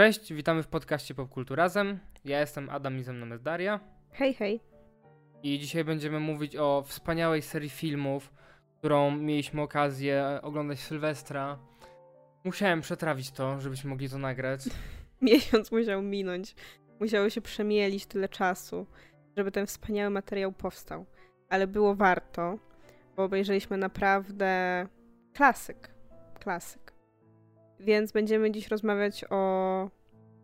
Cześć, witamy w podcaście Popkultu Razem. Ja jestem Adam i ze mną jest Daria. Hej, hej. I dzisiaj będziemy mówić o wspaniałej serii filmów, którą mieliśmy okazję oglądać Sylwestra. Musiałem przetrawić to, żebyśmy mogli to nagrać. Miesiąc musiał minąć. Musiało się przemielić tyle czasu, żeby ten wspaniały materiał powstał. Ale było warto, bo obejrzeliśmy naprawdę klasyk. Klasyk. Więc będziemy dziś rozmawiać o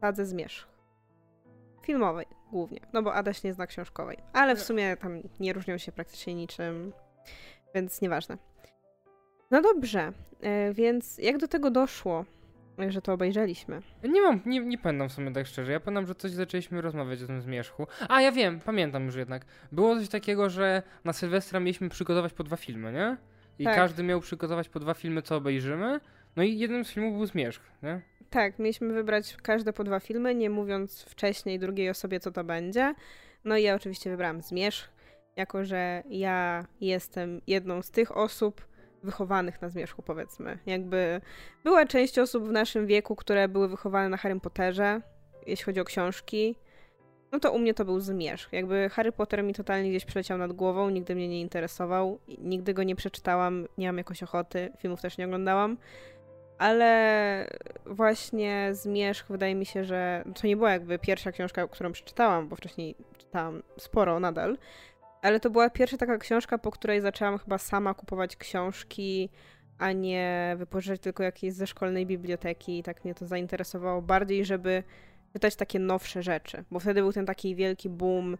Sadze Zmierzch. Filmowej głównie, no bo Adaś nie zna książkowej. Ale w sumie tam nie różnią się praktycznie niczym, więc nieważne. No dobrze, e, więc jak do tego doszło, że to obejrzeliśmy? Nie mam, nie, nie pamiętam w sumie tak szczerze. Ja pamiętam, że coś zaczęliśmy rozmawiać o tym zmierzchu. A, ja wiem, pamiętam już jednak. Było coś takiego, że na Sylwestra mieliśmy przygotować po dwa filmy, nie? I Tak. każdy miał przygotować po dwa filmy, co obejrzymy. No i jednym z filmów był Zmierzch, nie? Tak, mieliśmy wybrać każde po dwa filmy, nie mówiąc wcześniej drugiej osobie, co to będzie. No i ja oczywiście wybrałam Zmierzch, jako że ja jestem jedną z tych osób wychowanych na Zmierzchu, powiedzmy. Jakby była część osób w naszym wieku, które były wychowane na Harrym Potterze, jeśli chodzi o książki. No to u mnie to był Zmierzch. Jakby Harry Potter mi totalnie gdzieś przeleciał nad głową, nigdy mnie nie interesował, nigdy go nie przeczytałam, nie mam jakoś ochoty, filmów też nie oglądałam. Ale właśnie Zmierzch wydaje mi się, że to nie była jakby pierwsza książka, którą przeczytałam, bo wcześniej czytałam sporo nadal, ale to była pierwsza taka książka, po której zaczęłam chyba sama kupować książki, a nie wypożyczać tylko jakieś ze szkolnej biblioteki i tak mnie to zainteresowało bardziej, żeby czytać takie nowsze rzeczy, bo wtedy był ten taki wielki boom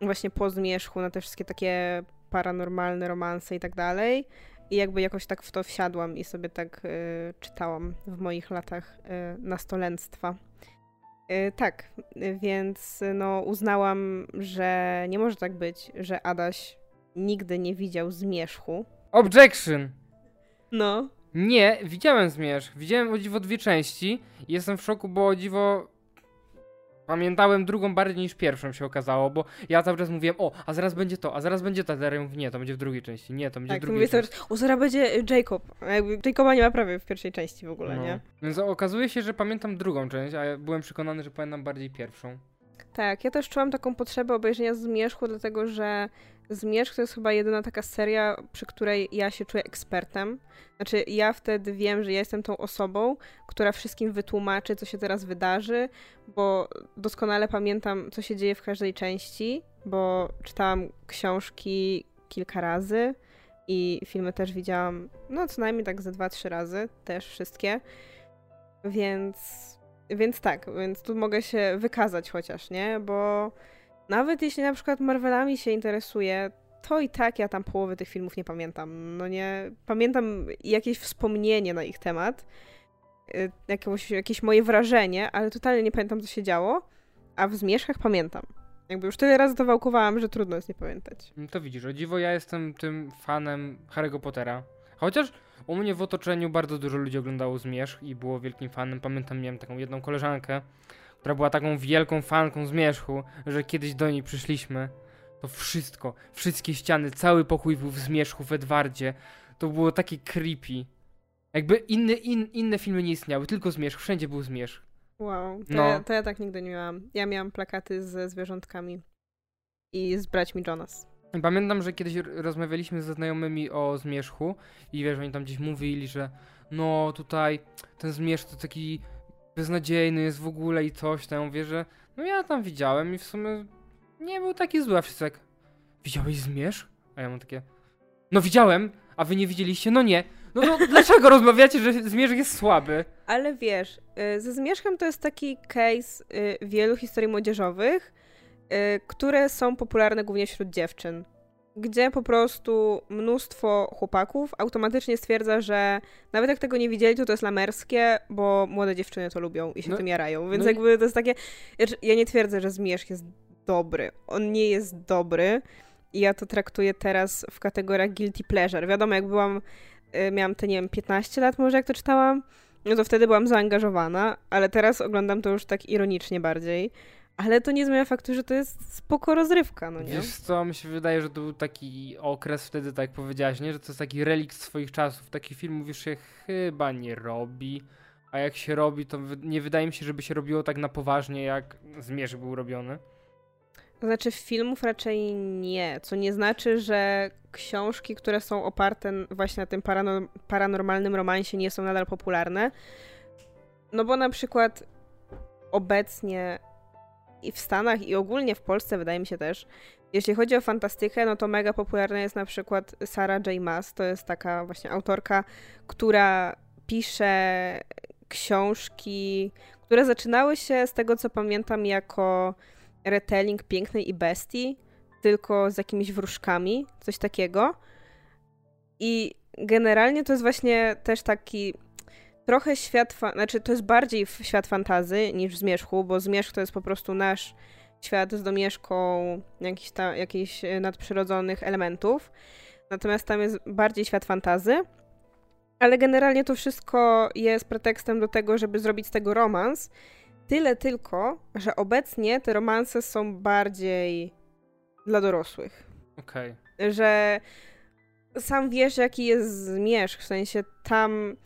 właśnie po Zmierzchu na te wszystkie takie paranormalne romanse i tak dalej. I jakby jakoś tak w to wsiadłam i sobie tak y, czytałam w moich latach y, nastolenstwa. Y, tak, y, więc y, no uznałam, że nie może tak być, że Adaś nigdy nie widział Zmierzchu. Objection! No. Nie, widziałem Zmierzch. Widziałem o dziwo dwie części jestem w szoku, bo o dziwo pamiętałem drugą bardziej niż pierwszą się okazało, bo ja cały czas mówiłem, o, a zaraz będzie to, a zaraz będzie to, a Daria mówi, nie, to będzie w drugiej części, nie, to będzie Tak, w drugiej mówię części. czas, o zaraz będzie y, Jacob. Jakby Jacoba nie ma prawie w pierwszej części w ogóle, No. nie? Więc okazuje się, że pamiętam drugą część, a ja byłem przekonany, że pamiętam bardziej pierwszą. Tak, ja też czułam taką potrzebę obejrzenia Zmierzchu, dlatego że Zmierzch to jest chyba jedyna taka seria, przy której ja się czuję ekspertem. Znaczy, ja wtedy wiem, że ja jestem tą osobą, która wszystkim wytłumaczy, co się teraz wydarzy, bo doskonale pamiętam, co się dzieje w każdej części, bo czytałam książki kilka razy i filmy też widziałam, no co najmniej tak ze dwa, trzy razy, też wszystkie. Więc więc tak, więc tu mogę się wykazać chociaż, nie? Bo nawet jeśli na przykład Marvelami się interesuję, to i tak ja tam połowy tych filmów nie pamiętam. No nie, pamiętam jakieś wspomnienie na ich temat, y, jakieś, jakieś moje wrażenie, ale totalnie nie pamiętam, co się działo, a w Zmierzchach pamiętam. Jakby już tyle razy to wałkowałam, że trudno jest nie pamiętać. No to widzisz, o dziwo ja jestem tym fanem Harry'ego Pottera. Chociaż u mnie w otoczeniu bardzo dużo ludzi oglądało Zmierzch i było wielkim fanem. Pamiętam, miałem taką jedną koleżankę, która była taką wielką fanką Zmierzchu, że kiedyś do niej przyszliśmy, to wszystko, wszystkie ściany, cały pokój był w Zmierzchu, w Edwardzie. To było takie creepy. Jakby inne, in, inne filmy nie istniały, tylko Zmierzch, wszędzie był Zmierzch. Wow, to, No. ja, to ja tak nigdy nie miałam. Ja miałam plakaty ze zwierzątkami i z braćmi Jonas. Pamiętam, że kiedyś rozmawialiśmy ze znajomymi o Zmierzchu i wiesz, oni tam gdzieś mówili, że no tutaj ten Zmierzch to taki beznadziejny jest w ogóle i coś tam. Ja mówię, że no ja tam widziałem i w sumie nie był taki zły, a wszyscy tak widziałeś Zmierzch? A ja mam takie no widziałem, a wy nie widzieliście? No nie. No to dlaczego rozmawiacie, że Zmierzch jest słaby? Ale wiesz, y, ze Zmierzchem to jest taki case y, wielu historii młodzieżowych, y, które są popularne głównie wśród dziewczyn. Gdzie po prostu mnóstwo chłopaków automatycznie stwierdza, że nawet jak tego nie widzieli, to to jest lamerskie, bo młode dziewczyny to lubią i się No- tym jarają. Więc no jakby to jest takie. Znaczy, Ja nie twierdzę, że Zmierzch jest dobry. On nie jest dobry. I ja to traktuję teraz w kategoriach guilty pleasure. Wiadomo, jak byłam, y, miałam te, nie wiem, 15 lat może, jak to czytałam, no to wtedy byłam zaangażowana, ale teraz oglądam to już tak ironicznie bardziej. Ale to nie zmienia faktu, że to jest spoko rozrywka, no nie? Wiesz co, mi się wydaje, że to był taki okres wtedy, tak jak powiedziałaś, nie? Że to jest taki relikt swoich czasów. Taki film, mówisz, się chyba nie robi. a jak się robi, to nie wydaje mi się, żeby się robiło tak na poważnie, jak Zmierzch był robiony. To znaczy filmów raczej nie, co nie znaczy, że książki, które są oparte właśnie na tym parano- paranormalnym romansie nie są nadal popularne. No bo na przykład obecnie i w Stanach i ogólnie w Polsce wydaje mi się też, jeśli chodzi o fantastykę, no to mega popularna jest na przykład Sarah J. Maas, to jest taka właśnie autorka, która pisze książki, które zaczynały się z tego co pamiętam jako retelling Pięknej i Bestii, tylko z jakimiś wróżkami, coś takiego. I generalnie to jest właśnie też taki trochę świat, fa- znaczy to jest bardziej świat fantazy niż w Zmierzchu, bo Zmierzch to jest po prostu nasz świat z domieszką jakichś, ta, jakichś e, nadprzyrodzonych elementów. Natomiast tam jest bardziej świat fantazy. Ale generalnie to wszystko jest pretekstem do tego, żeby zrobić z tego romans. Tyle tylko, że obecnie te romanse są bardziej dla dorosłych. Okej. Że sam wiesz, jaki jest zmierzch, w sensie tam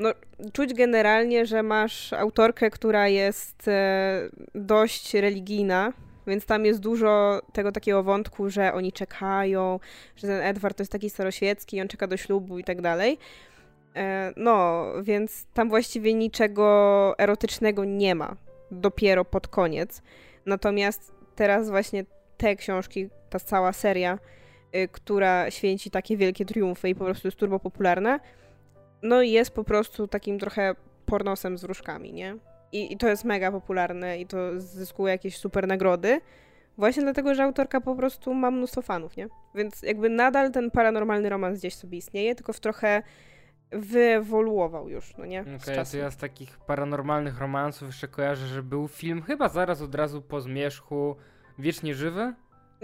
no, czuć generalnie, że masz autorkę, która jest e, dość religijna, więc tam jest dużo tego takiego wątku, że oni czekają, że ten Edward to jest taki staroświecki on czeka do ślubu i tak dalej. E, no, więc tam właściwie niczego erotycznego nie ma. Dopiero pod koniec. Natomiast teraz właśnie te książki, ta cała seria, y, która święci takie wielkie triumfy i po prostu jest turbo popularna, no i jest po prostu takim trochę pornosem z wróżkami, nie? I, I to jest mega popularne i to zyskuje jakieś super nagrody. Właśnie dlatego, że autorka po prostu ma mnóstwo fanów, nie? Więc jakby nadal ten paranormalny romans gdzieś sobie istnieje, tylko w trochę wyewoluował już, no nie? Okej, to czasem. ja z takich paranormalnych romansów jeszcze kojarzę, że był film chyba zaraz od razu po Zmierzchu Wiecznie Żywy?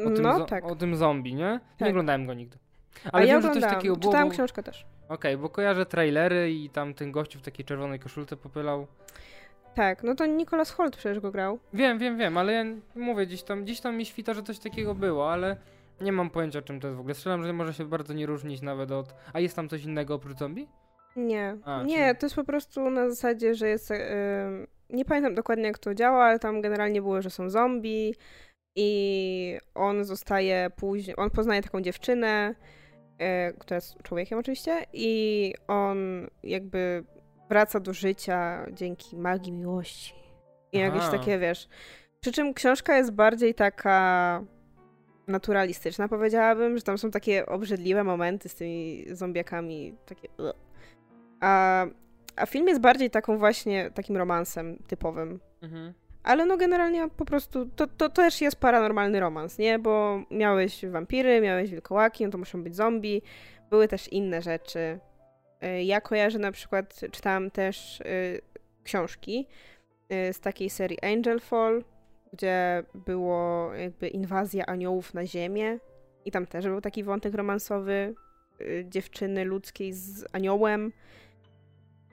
O tym, no tak. o tym zombie, nie? Tak. Nie oglądałem go nigdy. A Ale ja wiem, że coś takiego było. Czytałam bo- książkę też. Okej, bo kojarzę trailery i tam ten gościu w takiej czerwonej koszulce popylał. Tak, no to Nicholas Holt przecież go grał. Wiem, wiem, wiem, ale ja mówię, gdzieś tam, gdzieś tam mi świta, że coś takiego było, ale nie mam pojęcia czym to jest w ogóle. Strzelam, że może się bardzo nie różnić nawet od... A jest tam coś innego oprócz zombie? Nie, A, nie, czyli- to jest po prostu na zasadzie, że jest. em, nie pamiętam dokładnie jak to działa, ale tam generalnie było, że są zombie i on zostaje później. On poznaje taką dziewczynę, która jest człowiekiem oczywiście, i on jakby wraca do życia dzięki magii miłości. I jakieś Aha. takie wiesz. Przy czym książka jest bardziej taka naturalistyczna, powiedziałabym, że tam są takie obrzydliwe momenty z tymi zombiakami, takie. A, a film jest bardziej taką właśnie takim romansem typowym. Mhm. Ale no generalnie po prostu to, to też jest paranormalny romans, nie? Bo miałeś wampiry, miałeś wilkołaki, no to muszą być zombie. Były też inne rzeczy. Y, Ja kojarzę na przykład, czytałam też y, książki y, z takiej serii Angel Fall, gdzie było jakby inwazja aniołów na ziemię i tam też był taki wątek romansowy dziewczyny ludzkiej z aniołem.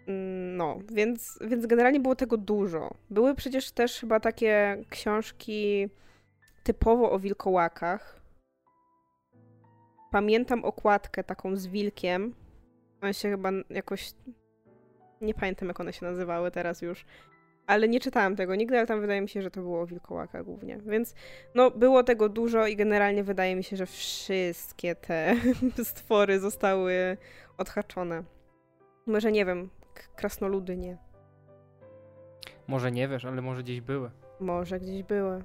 No, więc, więc generalnie było tego dużo. Były przecież też chyba takie książki typowo o wilkołakach. Pamiętam okładkę taką z wilkiem. One się chyba jakoś. Nie pamiętam, jak one się nazywały teraz już. Ale nie czytałam tego nigdy, ale tam wydaje mi się, że to było o wilkołakach głównie. Więc no, było tego dużo i generalnie wydaje mi się, że wszystkie te stwory zostały odhaczone. Może nie wiem, k- krasnoludy nie. Może nie wiesz, ale może gdzieś były. Może gdzieś były,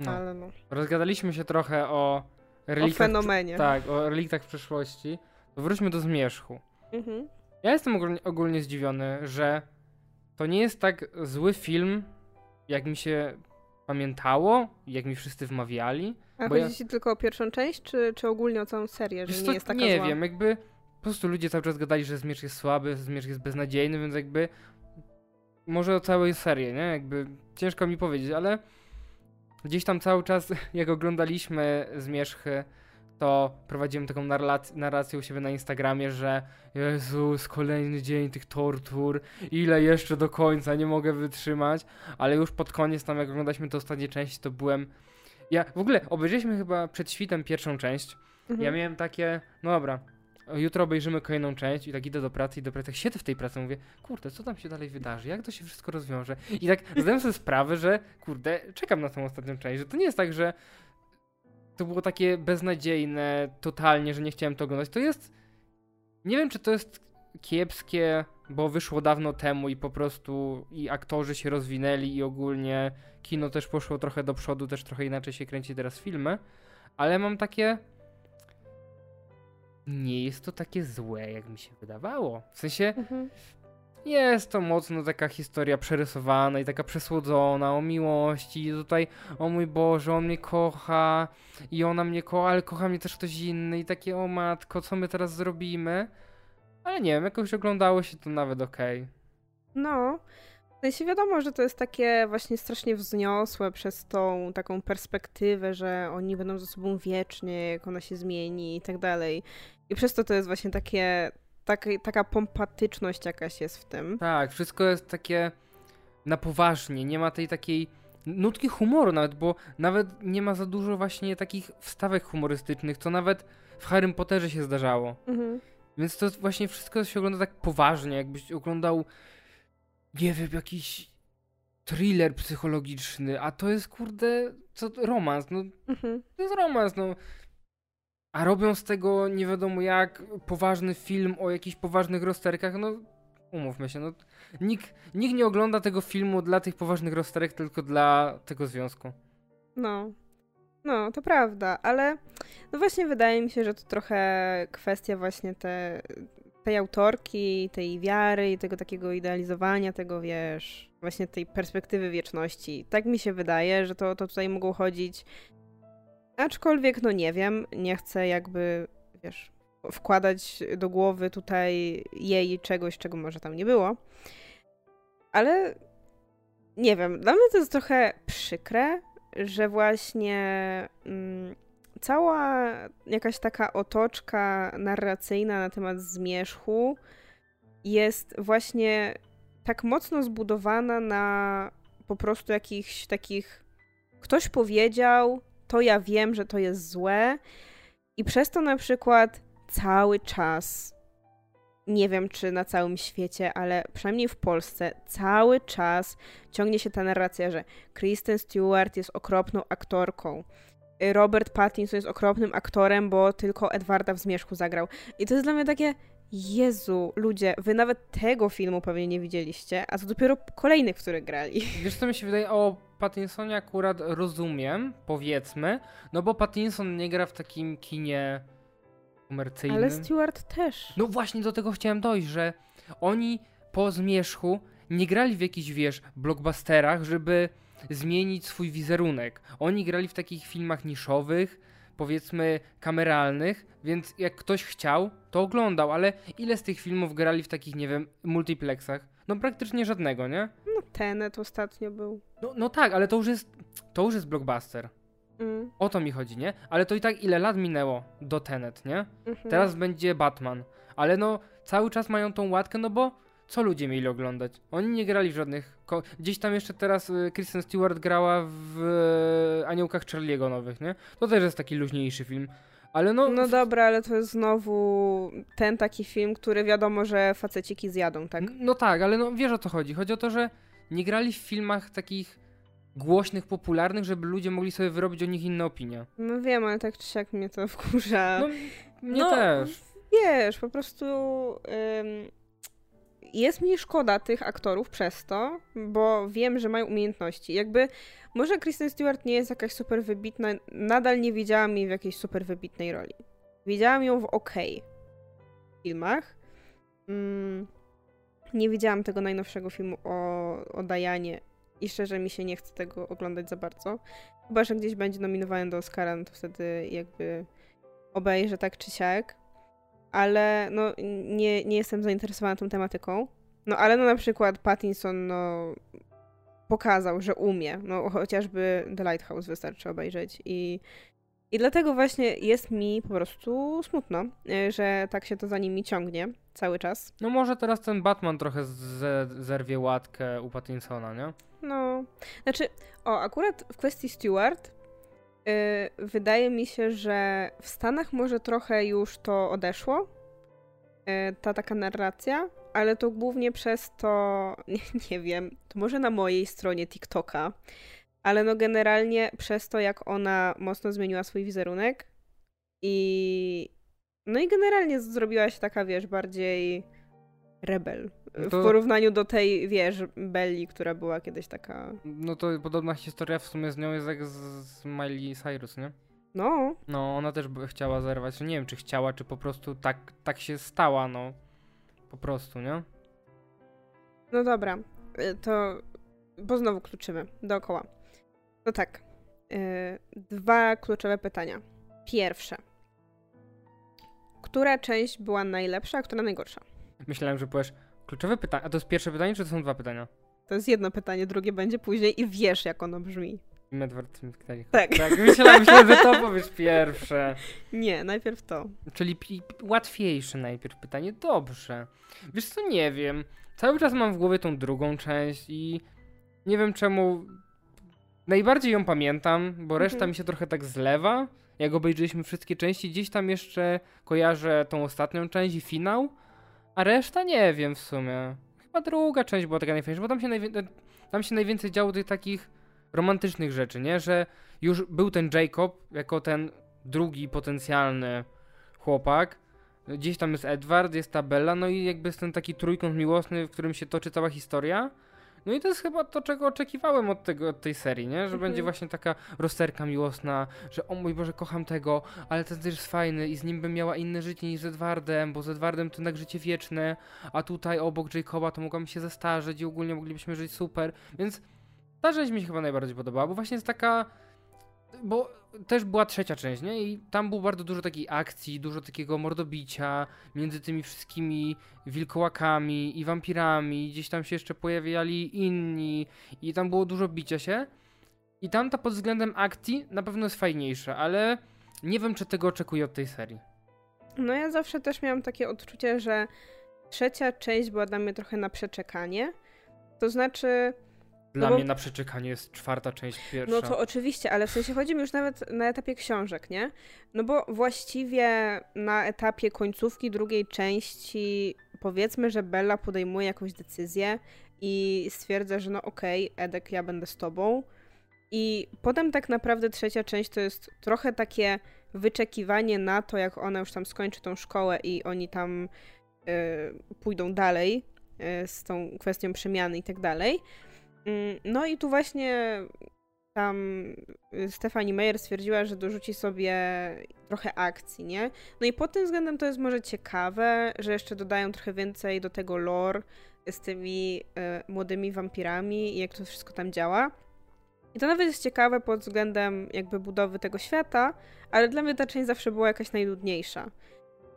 No. ale no. Rozgadaliśmy się trochę o O reliktach... fenomenie. Tak, o reliktach w przeszłości. To wróćmy do zmierzchu. Mhm. Ja jestem ogólnie, ogólnie zdziwiony, że to nie jest tak zły film, jak mi się pamiętało, jak mi wszyscy wmawiali. A chodzi ja- ci tylko o pierwszą część, czy, czy ogólnie o całą serię, że Wiesz nie jest taka nie zła? wiem, jakby prostu ludzie cały czas gadali, że Zmierzch jest słaby, że Zmierzch jest beznadziejny, więc jakby może o całej serii, nie? Jakby ciężko mi powiedzieć, ale gdzieś tam cały czas, jak oglądaliśmy Zmierzchy, to prowadziłem taką narrac- narrację u siebie na Instagramie, że Jezus, kolejny dzień tych tortur, ile jeszcze do końca, nie mogę wytrzymać, ale już pod koniec tam, jak oglądaliśmy tę ostatnią część, to byłem... Ja w ogóle obejrzeliśmy chyba przed świtem pierwszą część, Mhm. ja miałem takie, no dobra, jutro obejrzymy kolejną część i tak idę do pracy i do pracy, tak siedzę w tej pracy mówię, kurde, co tam się dalej wydarzy, jak to się wszystko rozwiąże? I tak zdałem sobie sprawę, że kurde, czekam na tą ostatnią część, że to nie jest tak, że to było takie beznadziejne totalnie, że nie chciałem to oglądać. To jest, nie wiem czy to jest kiepskie, bo wyszło dawno temu i po prostu i aktorzy się rozwinęli i ogólnie kino też poszło trochę do przodu, też trochę inaczej się kręci teraz filmy, ale mam takie nie jest to takie złe, jak mi się wydawało. W sensie Mhm. jest to mocno taka historia przerysowana i taka przesłodzona o miłości. I tutaj, o mój Boże, on mnie kocha i ona mnie kocha, ale kocha mnie też ktoś inny. I takie, o matko, co my teraz zrobimy? Ale nie wiem, jakoś oglądało się to nawet okej. No. Sensie wiadomo, że to jest takie właśnie strasznie wzniosłe przez tą taką perspektywę, że oni będą ze sobą wiecznie, jak ona się zmieni i tak dalej. I przez to to jest właśnie takie, takie taka pompatyczność jakaś jest w tym. Tak, wszystko jest takie na poważnie, nie ma tej takiej nutki humoru nawet, bo nawet nie ma za dużo właśnie takich wstawek humorystycznych, co nawet w Harrym Potterze się zdarzało. Mhm. Więc to właśnie wszystko się ogląda tak poważnie, jakbyś oglądał, nie wiem, jakiś thriller psychologiczny, a to jest kurde, co romans, no Mhm. to jest romans, no. A robią z tego nie wiadomo jak poważny film o jakichś poważnych rozterkach, no umówmy się, no nikt, nikt nie ogląda tego filmu dla tych poważnych rozterek, tylko dla tego związku. No. No, to prawda, ale no właśnie wydaje mi się, że to trochę kwestia właśnie te, tej autorki, tej wiary i tego takiego idealizowania tego, wiesz, właśnie tej perspektywy wieczności. Tak mi się wydaje, że to, to tutaj mogło chodzić. Aczkolwiek, no nie wiem, nie chcę jakby, wiesz, wkładać do głowy tutaj jej czegoś, czego może tam nie było. Ale nie wiem, dla mnie to jest trochę przykre, że właśnie mm, cała jakaś taka otoczka narracyjna na temat zmierzchu jest właśnie tak mocno zbudowana na po prostu jakichś takich. Ktoś powiedział, to ja wiem, że to jest złe, i przez to na przykład cały czas. Nie wiem, czy na całym świecie, ale przynajmniej w Polsce cały czas ciągnie się ta narracja, że Kristen Stewart jest okropną aktorką. Y, Robert Pattinson jest okropnym aktorem, bo tylko Edwarda w Zmierzchu zagrał. I to jest dla mnie takie, Jezu, ludzie, wy nawet tego filmu pewnie nie widzieliście, a to dopiero kolejnych, w których grali. Wiesz co mi się wydaje, o Pattinsonie akurat rozumiem, powiedzmy, no bo Pattinson nie gra w takim kinie komercyjnym. Ale Stewart też. No właśnie do tego chciałem dojść, że oni po zmierzchu nie grali w jakichś, wiesz, blockbusterach, żeby zmienić swój wizerunek. Oni grali w takich filmach niszowych, powiedzmy kameralnych, więc jak ktoś chciał, to oglądał, ale ile z tych filmów grali w takich, nie wiem, multiplexach? No praktycznie żadnego, nie? No Tenet ostatnio był. No, no tak, ale to już jest, to już jest blockbuster. Mm, O to mi chodzi, nie? Ale to i tak ile lat minęło do Tenet, nie? mhm. Teraz będzie Batman. Ale no, cały czas mają tą łatkę, no bo co ludzie mieli oglądać? Oni nie grali w żadnych. Ko- Gdzieś tam jeszcze teraz y, Kristen Stewart grała w y, Aniołkach Charlie'ego nowych, nie? To też jest taki luźniejszy film. Ale no. No dobra, ale to jest znowu ten taki film, który wiadomo, że faceciki zjadą, tak? No tak, ale no wiesz o co chodzi. Chodzi o to, że nie grali w filmach takich głośnych, popularnych, żeby ludzie mogli sobie wyrobić o nich inne opinie. No wiem, ale tak czy siak mnie to wkurza. No, mnie No, też. Wiesz, po prostu ym, jest mi szkoda tych aktorów przez to, bo wiem, że mają umiejętności. Jakby może Kristen Stewart nie jest jakaś super wybitna, nadal nie widziałam jej w jakiejś super wybitnej roli. Widziałam ją w OK filmach. Mm, nie widziałam tego najnowszego filmu o, o Dianie i szczerze mi się nie chce tego oglądać za bardzo. Chyba, że gdzieś będzie nominowany do Oscara, no to wtedy jakby obejrzę tak czy siak. Ale no nie, nie jestem zainteresowana tą tematyką. No ale no na przykład Pattinson no pokazał, że umie. No chociażby The Lighthouse wystarczy obejrzeć i i dlatego właśnie jest mi po prostu smutno, y, że tak się to za nimi ciągnie cały czas. No może teraz ten Batman trochę ze- zerwie łatkę u Pattinsona, nie? No, znaczy, o, akurat w kwestii Stewart wydaje mi się, że w Stanach może trochę już to odeszło, e, ta taka narracja, ale to głównie przez to, nie, nie wiem, to może na mojej stronie TikToka, ale no generalnie przez to, jak ona mocno zmieniła swój wizerunek i no i generalnie zrobiła się taka, wiesz, bardziej rebel. No W to- porównaniu do tej, wiesz, Belli, która była kiedyś taka. No to podobna historia w sumie z nią jest jak z, z Miley Cyrus, nie? No, No, ona też by chciała zerwać. Nie wiem, czy chciała, czy po prostu tak, tak się stała, no. Po prostu, nie? no dobra. Y, To. Bo znowu kluczymy dookoła. No tak. y, Dwa kluczowe pytania. Pierwsze. Która część była najlepsza, a która najgorsza? Myślałem, że powiesz kluczowe pytanie. A to jest pierwsze pytanie, czy to są dwa pytania? To jest jedno pytanie, drugie będzie później i wiesz, jak ono brzmi. Medward Mictali. Tak. Tak, myślałem, że to powiesz pierwsze. Nie, najpierw to. Czyli łatwiejsze najpierw pytanie. Dobrze. Wiesz co, nie wiem. Cały czas mam w głowie tą drugą część i nie wiem czemu. Najbardziej ją pamiętam, bo reszta Mhm. mi się trochę tak zlewa. Jak obejrzeliśmy wszystkie części, gdzieś tam jeszcze kojarzę tą ostatnią część i finał, a reszta nie wiem w sumie. Chyba druga część była taka najfajniejsza, bo tam się, najwię- tam się najwięcej działo tych takich romantycznych rzeczy, nie? Że już był ten Jacob jako ten drugi potencjalny chłopak. Gdzieś tam jest Edward, jest ta Bella, no i jakby jest ten taki trójkąt miłosny, w którym się toczy cała historia. No i to jest chyba to, czego oczekiwałem od, tego, od tej serii, nie? Że Mhm. będzie właśnie taka rozterka miłosna, że o mój Boże, kocham tego, ale ten też jest fajny i z nim bym miała inne życie niż z Edwardem, bo z Edwardem to jednak życie wieczne, a tutaj obok Jacoba to mogłam się zestarzeć i ogólnie moglibyśmy żyć super, więc ta część mi się chyba najbardziej podobała, bo właśnie jest taka, bo też była trzecia część, nie? I tam było bardzo dużo takiej akcji, dużo takiego mordobicia między tymi wszystkimi wilkołakami i wampirami, gdzieś tam się jeszcze pojawiali inni i tam było dużo bicia się. I tamta pod względem akcji na pewno jest fajniejsza, ale nie wiem, czy tego oczekuję od tej serii. No ja zawsze też miałam takie odczucie, że trzecia część była dla mnie trochę na przeczekanie. To znaczy, Dla No bo- mnie na przeczekanie jest czwarta część pierwsza. no to oczywiście, ale w sensie chodzi mi już nawet na etapie książek, nie? No bo właściwie na etapie końcówki drugiej części powiedzmy, że Bella podejmuje jakąś decyzję i stwierdza, że no okej, Edek, ja będę z tobą. I potem tak naprawdę trzecia część to jest trochę takie wyczekiwanie na to, jak ona już tam skończy tą szkołę i oni tam y, pójdą dalej y, z tą kwestią przemiany i tak dalej. Mm, No i tu właśnie tam y, Stephanie Meyer stwierdziła, że dorzuci sobie trochę akcji, nie? No i pod tym względem to jest może ciekawe, że jeszcze dodają trochę więcej do tego lore z tymi y, młodymi wampirami i jak to wszystko tam działa. I to nawet jest ciekawe pod względem jakby budowy tego świata, ale dla mnie ta część zawsze była jakaś najnudniejsza.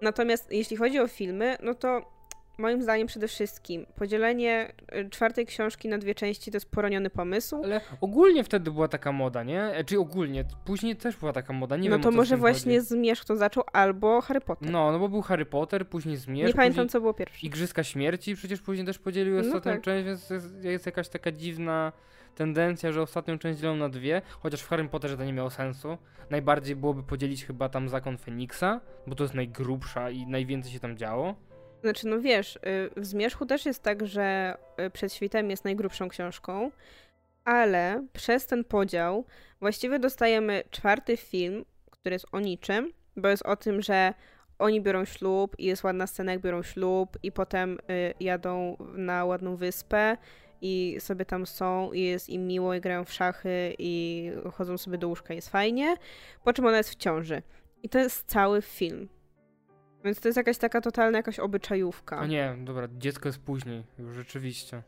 Natomiast jeśli chodzi o filmy, no to moim zdaniem przede wszystkim podzielenie y, czwartej książki na dwie części to jest poroniony pomysł. Ale ogólnie wtedy była taka moda, nie? E, Czy ogólnie, później też była taka moda, nie no wiem to o co z może właśnie chodzi. Zmierzch to zaczął, albo Harry Potter. No, no bo był Harry Potter, później Zmierzch, Nie pamiętam, później co było pierwsze. Igrzyska Śmierci przecież później też podzieliły No ostatnią tak. część, więc jest, jest jakaś taka dziwna tendencja, że ostatnią część dzielą na dwie, chociaż w Harry Potterze to nie miało sensu. Najbardziej byłoby podzielić chyba tam Zakon Feniksa, bo to jest najgrubsza i najwięcej się tam działo. Znaczy, no wiesz, y, w Zmierzchu też jest tak, że y, Przed świtem jest najgrubszą książką, ale przez ten podział właściwie dostajemy czwarty film, który jest o niczym, bo jest o tym, że oni biorą ślub i jest ładna scena, jak biorą ślub i potem y, jadą na ładną wyspę i sobie tam są i jest im miło i grają w szachy i chodzą sobie do łóżka, jest fajnie, po czym ona jest w ciąży. I to jest cały film. Więc to jest jakaś taka totalna jakaś obyczajówka. A nie, dobra, dziecko jest później, już rzeczywiście.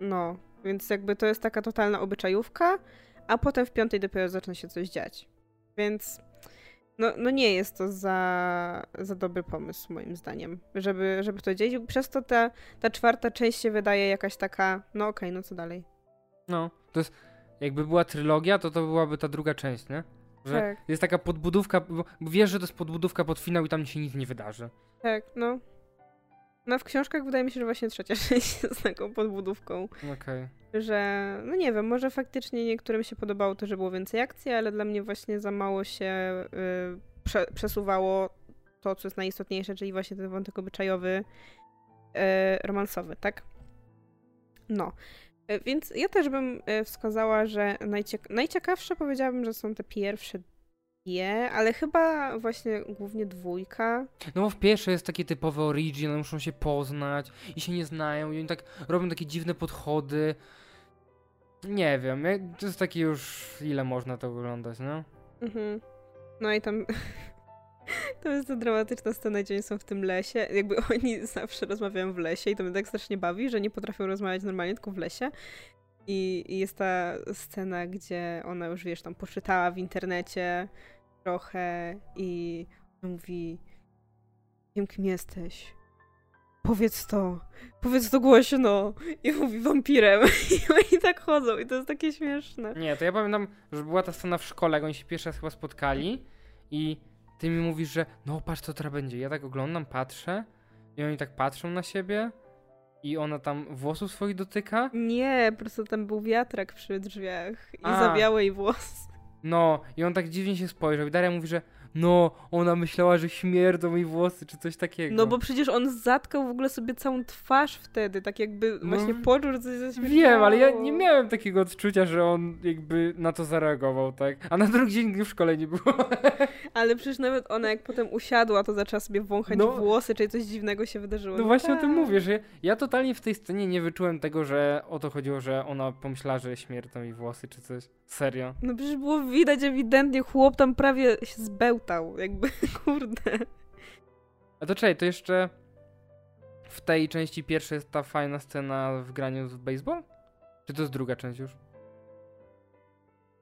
No, więc jakby to jest taka totalna obyczajówka, a potem w piątej dopiero zaczyna się coś dziać. Więc no, no nie jest to za, za dobry pomysł, moim zdaniem, żeby, żeby to dzielić. Przez to ta, ta czwarta część się wydaje jakaś taka, no okej, no co dalej? No, to jest, jakby była trylogia, to to byłaby ta druga część, nie? Że Tak, jest taka podbudówka, bo, wiesz, że to jest podbudówka pod finał i tam się nic nie wydarzy. tak, no. No w książkach wydaje mi się, że właśnie trzecia część jest taką podbudówką. Okej. że no nie wiem, może faktycznie niektórym się podobało to, że było więcej akcji, ale dla mnie właśnie za mało się y, prze, przesuwało to, co jest najistotniejsze, czyli właśnie ten wątek obyczajowy, e, romansowy, tak? No. E, więc ja też bym e, wskazała, że najciek najciekawsze powiedziałabym, że są te pierwsze dwie, ale chyba właśnie głównie dwójka. No bo w pierwszej jest taki typowy origin, one muszą się poznać i się nie znają i oni tak robią takie dziwne podchody. Nie wiem, to jest takie już ile można to oglądać, no? Mhm. No i tam to jest ta dramatyczna scena, gdzie oni są w tym lesie. Jakby oni zawsze rozmawiają w lesie i to mnie tak strasznie bawi, że nie potrafią rozmawiać normalnie, tylko w lesie. I, I, jest ta scena, gdzie ona już, wiesz, tam poczytała w internecie trochę i mówi wiem kim jesteś. Powiedz to. Powiedz to głośno. I mówi wampirem. I oni tak chodzą i to jest takie śmieszne. Nie, to ja pamiętam, że była ta scena w szkole, jak oni się pierwszy raz chyba spotkali i ty mi mówisz, że no patrz co teraz będzie. Ja tak oglądam, patrzę i oni tak patrzą na siebie i ona tam włosów swoich dotyka? Nie, po prostu tam był wiatrak przy drzwiach i A. zawiało jej włos. No, i on tak dziwnie się spojrzał i Daria mówi, że no, ona myślała, że śmierdzą jej włosy, czy coś takiego. No bo przecież on zatkał w ogóle sobie całą twarz wtedy, tak jakby no, właśnie poczuł, że coś. Wiem, ale ja nie miałem takiego odczucia, że on jakby na to zareagował, tak? A na drugi dzień w szkole nie było. Ale przecież nawet ona jak potem usiadła, to zaczęła sobie wąchać no, włosy, czyli coś dziwnego się wydarzyło. No, no właśnie tak. o tym tak. mówię, że ja totalnie w tej scenie nie wyczułem tego, że o to chodziło, że ona pomyślała, że śmierdzą jej włosy, czy coś. Serio. No przecież było widać ewidentnie, chłop tam prawie się jakby, kurde. A to czekaj, to jeszcze w tej części pierwszej jest ta fajna scena w graniu w baseball? Czy to jest druga część już?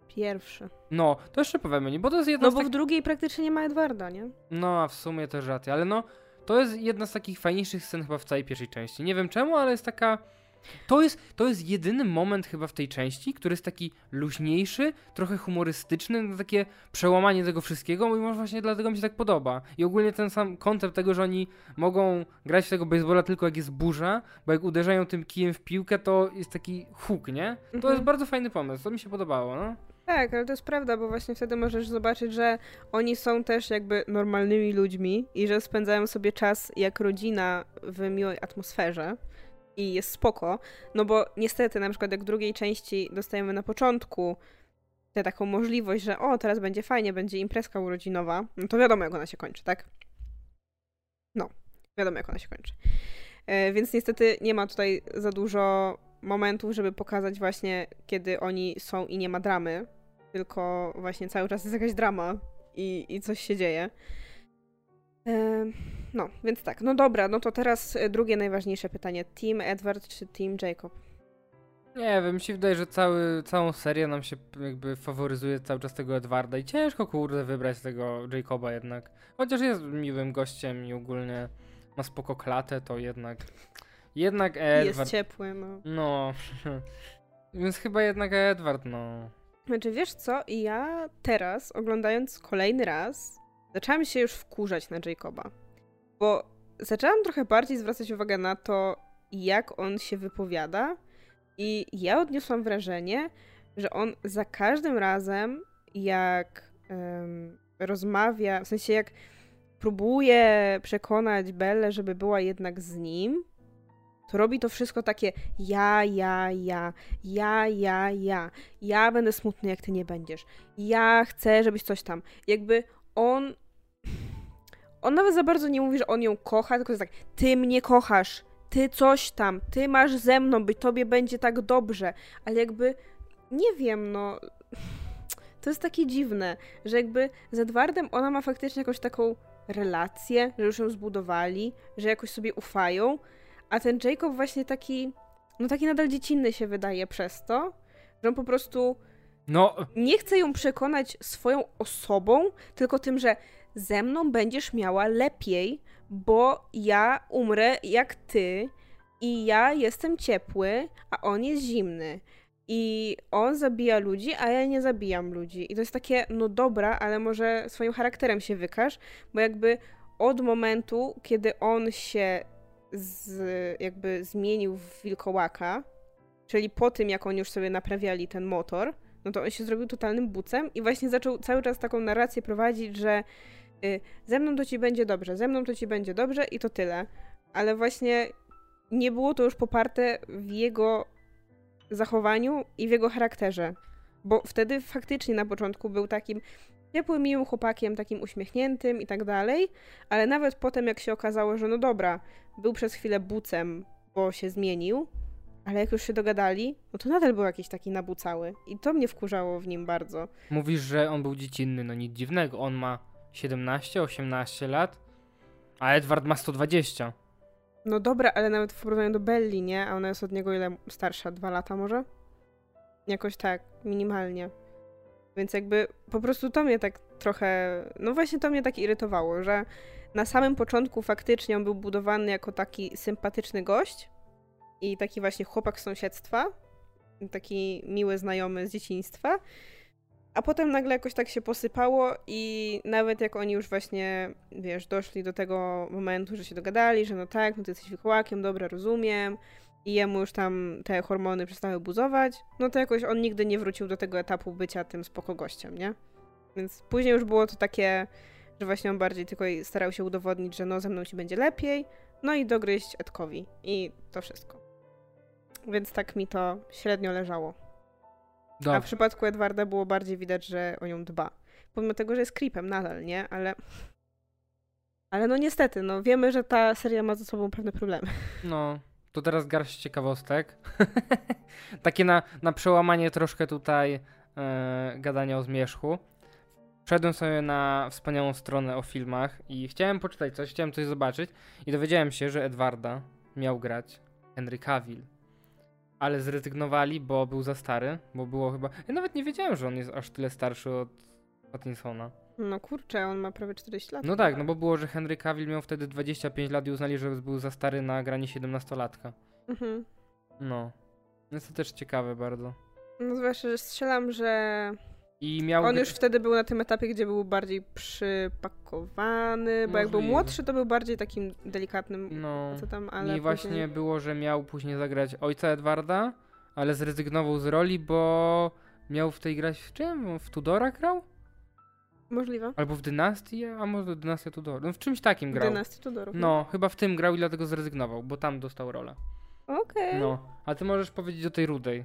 Pierwszy. No, to jeszcze powiemy? Bo to jest jedna No bo tak... w drugiej praktycznie nie ma Edwarda, nie? No, a w sumie też racja, ale no, to jest jedna z takich fajniejszych scen chyba w całej pierwszej części. Nie wiem czemu, ale jest taka to jest, to jest jedyny moment chyba w tej części, który jest taki luźniejszy, trochę humorystyczny, takie przełamanie tego wszystkiego i może właśnie dlatego mi się tak podoba. I ogólnie ten sam koncept tego, że oni mogą grać w tego baseballa tylko jak jest burza, bo jak uderzają tym kijem w piłkę, to jest taki huk, nie? To mhm. jest bardzo fajny pomysł, to mi się podobało, no. Tak, ale to jest prawda, bo właśnie wtedy możesz zobaczyć, że oni są też jakby normalnymi ludźmi i że spędzają sobie czas jak rodzina w miłej atmosferze i jest spoko, no bo niestety na przykład jak w drugiej części dostajemy na początku tę taką możliwość, że o, teraz będzie fajnie, będzie imprezka urodzinowa, no to wiadomo jak ona się kończy, tak? No, wiadomo jak ona się kończy. E, więc niestety nie ma tutaj za dużo momentów, żeby pokazać właśnie, kiedy oni są i nie ma dramy, tylko właśnie cały czas jest jakaś drama i, i coś się dzieje. No, więc tak. No dobra, no to teraz e, drugie najważniejsze pytanie. Team Edward czy Team Jacob? Nie wiem, mi się wydaje, że cały, całą serię nam się jakby faworyzuje cały czas tego Edwarda i ciężko kurde wybrać tego Jacoba jednak. Chociaż jest miłym gościem i ogólnie ma spoko klatę, to jednak jednak Edward. Jest ciepły, no. No. Więc chyba jednak Edward, no. Znaczy wiesz co, ja teraz oglądając kolejny raz zaczęłam się już wkurzać na Jacoba. Bo zaczęłam trochę bardziej zwracać uwagę na to, jak on się wypowiada, i ja odniosłam wrażenie, że on za każdym razem, jak um, rozmawia, w sensie jak próbuje przekonać Belle, żeby była jednak z nim, to robi to wszystko takie ja, ja, ja, ja, ja, ja. Ja będę smutny, jak ty nie będziesz. Ja chcę, żebyś coś tam. Jakby on. On nawet za bardzo nie mówi, że on ją kocha, tylko jest tak, ty mnie kochasz, ty coś tam, ty masz ze mną, by tobie będzie tak dobrze. Ale jakby, nie wiem, no. To jest takie dziwne, że jakby z Edwardem ona ma faktycznie jakąś taką relację, że już ją zbudowali, że jakoś sobie ufają, a ten Jacob właśnie taki, no taki nadal dziecinny się wydaje przez to, że on po prostu no. Nie chcę ją przekonać swoją osobą, tylko tym, że ze mną będziesz miała lepiej, bo ja umrę jak ty i ja jestem ciepły, a on jest zimny. I on zabija ludzi, a ja nie zabijam ludzi. I to jest takie, no dobra, ale może swoim charakterem się wykaż, bo jakby od momentu, kiedy on się z, jakby zmienił w wilkołaka, czyli po tym, jak oni już sobie naprawiali ten motor, no to on się zrobił totalnym bucem i właśnie zaczął cały czas taką narrację prowadzić, że ze mną to ci będzie dobrze, ze mną to ci będzie dobrze i to tyle. Ale właśnie nie było to już poparte w jego zachowaniu i w jego charakterze. Bo wtedy faktycznie na początku był takim ciepłym, miłym chłopakiem, takim uśmiechniętym i tak dalej, ale nawet potem jak się okazało, że no dobra, był przez chwilę bucem, bo się zmienił, ale jak już się dogadali, no to nadal był jakiś taki nabucały. I to mnie wkurzało w nim bardzo. Mówisz, że on był dziecinny, no nic dziwnego. On ma 17, 18 lat, a Edward ma 120. No dobra, ale nawet w porównaniu do Belli, nie? A ona jest od niego ile starsza? Dwa lata może? Jakoś tak, minimalnie. Więc jakby po prostu to mnie tak trochę. No właśnie to mnie tak irytowało, że na samym początku faktycznie on był budowany jako taki sympatyczny gość i taki właśnie chłopak z sąsiedztwa, taki miły znajomy z dzieciństwa. A potem nagle jakoś tak się posypało i nawet jak oni już właśnie, wiesz, doszli do tego momentu, że się dogadali, że no tak, no ty jesteś wilkołakiem, dobra, rozumiem, i jemu już tam te hormony przestały buzować, no to jakoś on nigdy nie wrócił do tego etapu bycia tym spoko gościem, nie? Więc później już było to takie, że właśnie on bardziej tylko starał się udowodnić, że no ze mną ci będzie lepiej, no i dogryźć Edkowi. I to wszystko. Więc tak mi to średnio leżało. Dobrze. A w przypadku Edwarda było bardziej widać, że o nią dba. Pomimo tego, że jest creepem nadal, nie? Ale... Ale no niestety, no wiemy, że ta seria ma ze sobą pewne problemy. No, to teraz garść ciekawostek. Takie na, na przełamanie troszkę tutaj e, gadania o zmierzchu. Wszedłem sobie na wspaniałą stronę o filmach i chciałem poczytać coś, chciałem coś zobaczyć i dowiedziałem się, że Edwarda miał grać Henry Cavill. Ale zrezygnowali, bo był za stary, bo było chyba... Ja nawet nie wiedziałem, że on jest aż tyle starszy od Pattinsona. No kurczę, on ma prawie 40 lat. No tak, no bo było, że Henry Cavill miał wtedy 25 lat i uznali, że był za stary na granie 17-latka. Mhm. No. Jest to też ciekawe bardzo. No zwłaszcza, że strzelam, że i miał... On już wtedy był na tym etapie, gdzie był bardziej przypakowany, Możliwe. bo jak był młodszy, to był bardziej takim delikatnym no. co tam, ale I później... właśnie było, że miał później zagrać ojca Edwarda, ale zrezygnował z roli, bo miał w tej grać w czym? W Tudora grał? Możliwe. Albo w Dynastii, a może Dynastia Tudorów. No w czymś takim grał. W Dynastii Tudorów. No, no, chyba w tym grał i dlatego zrezygnował, bo tam dostał rolę. Okej. Okay. No, a ty możesz powiedzieć o tej Rudej.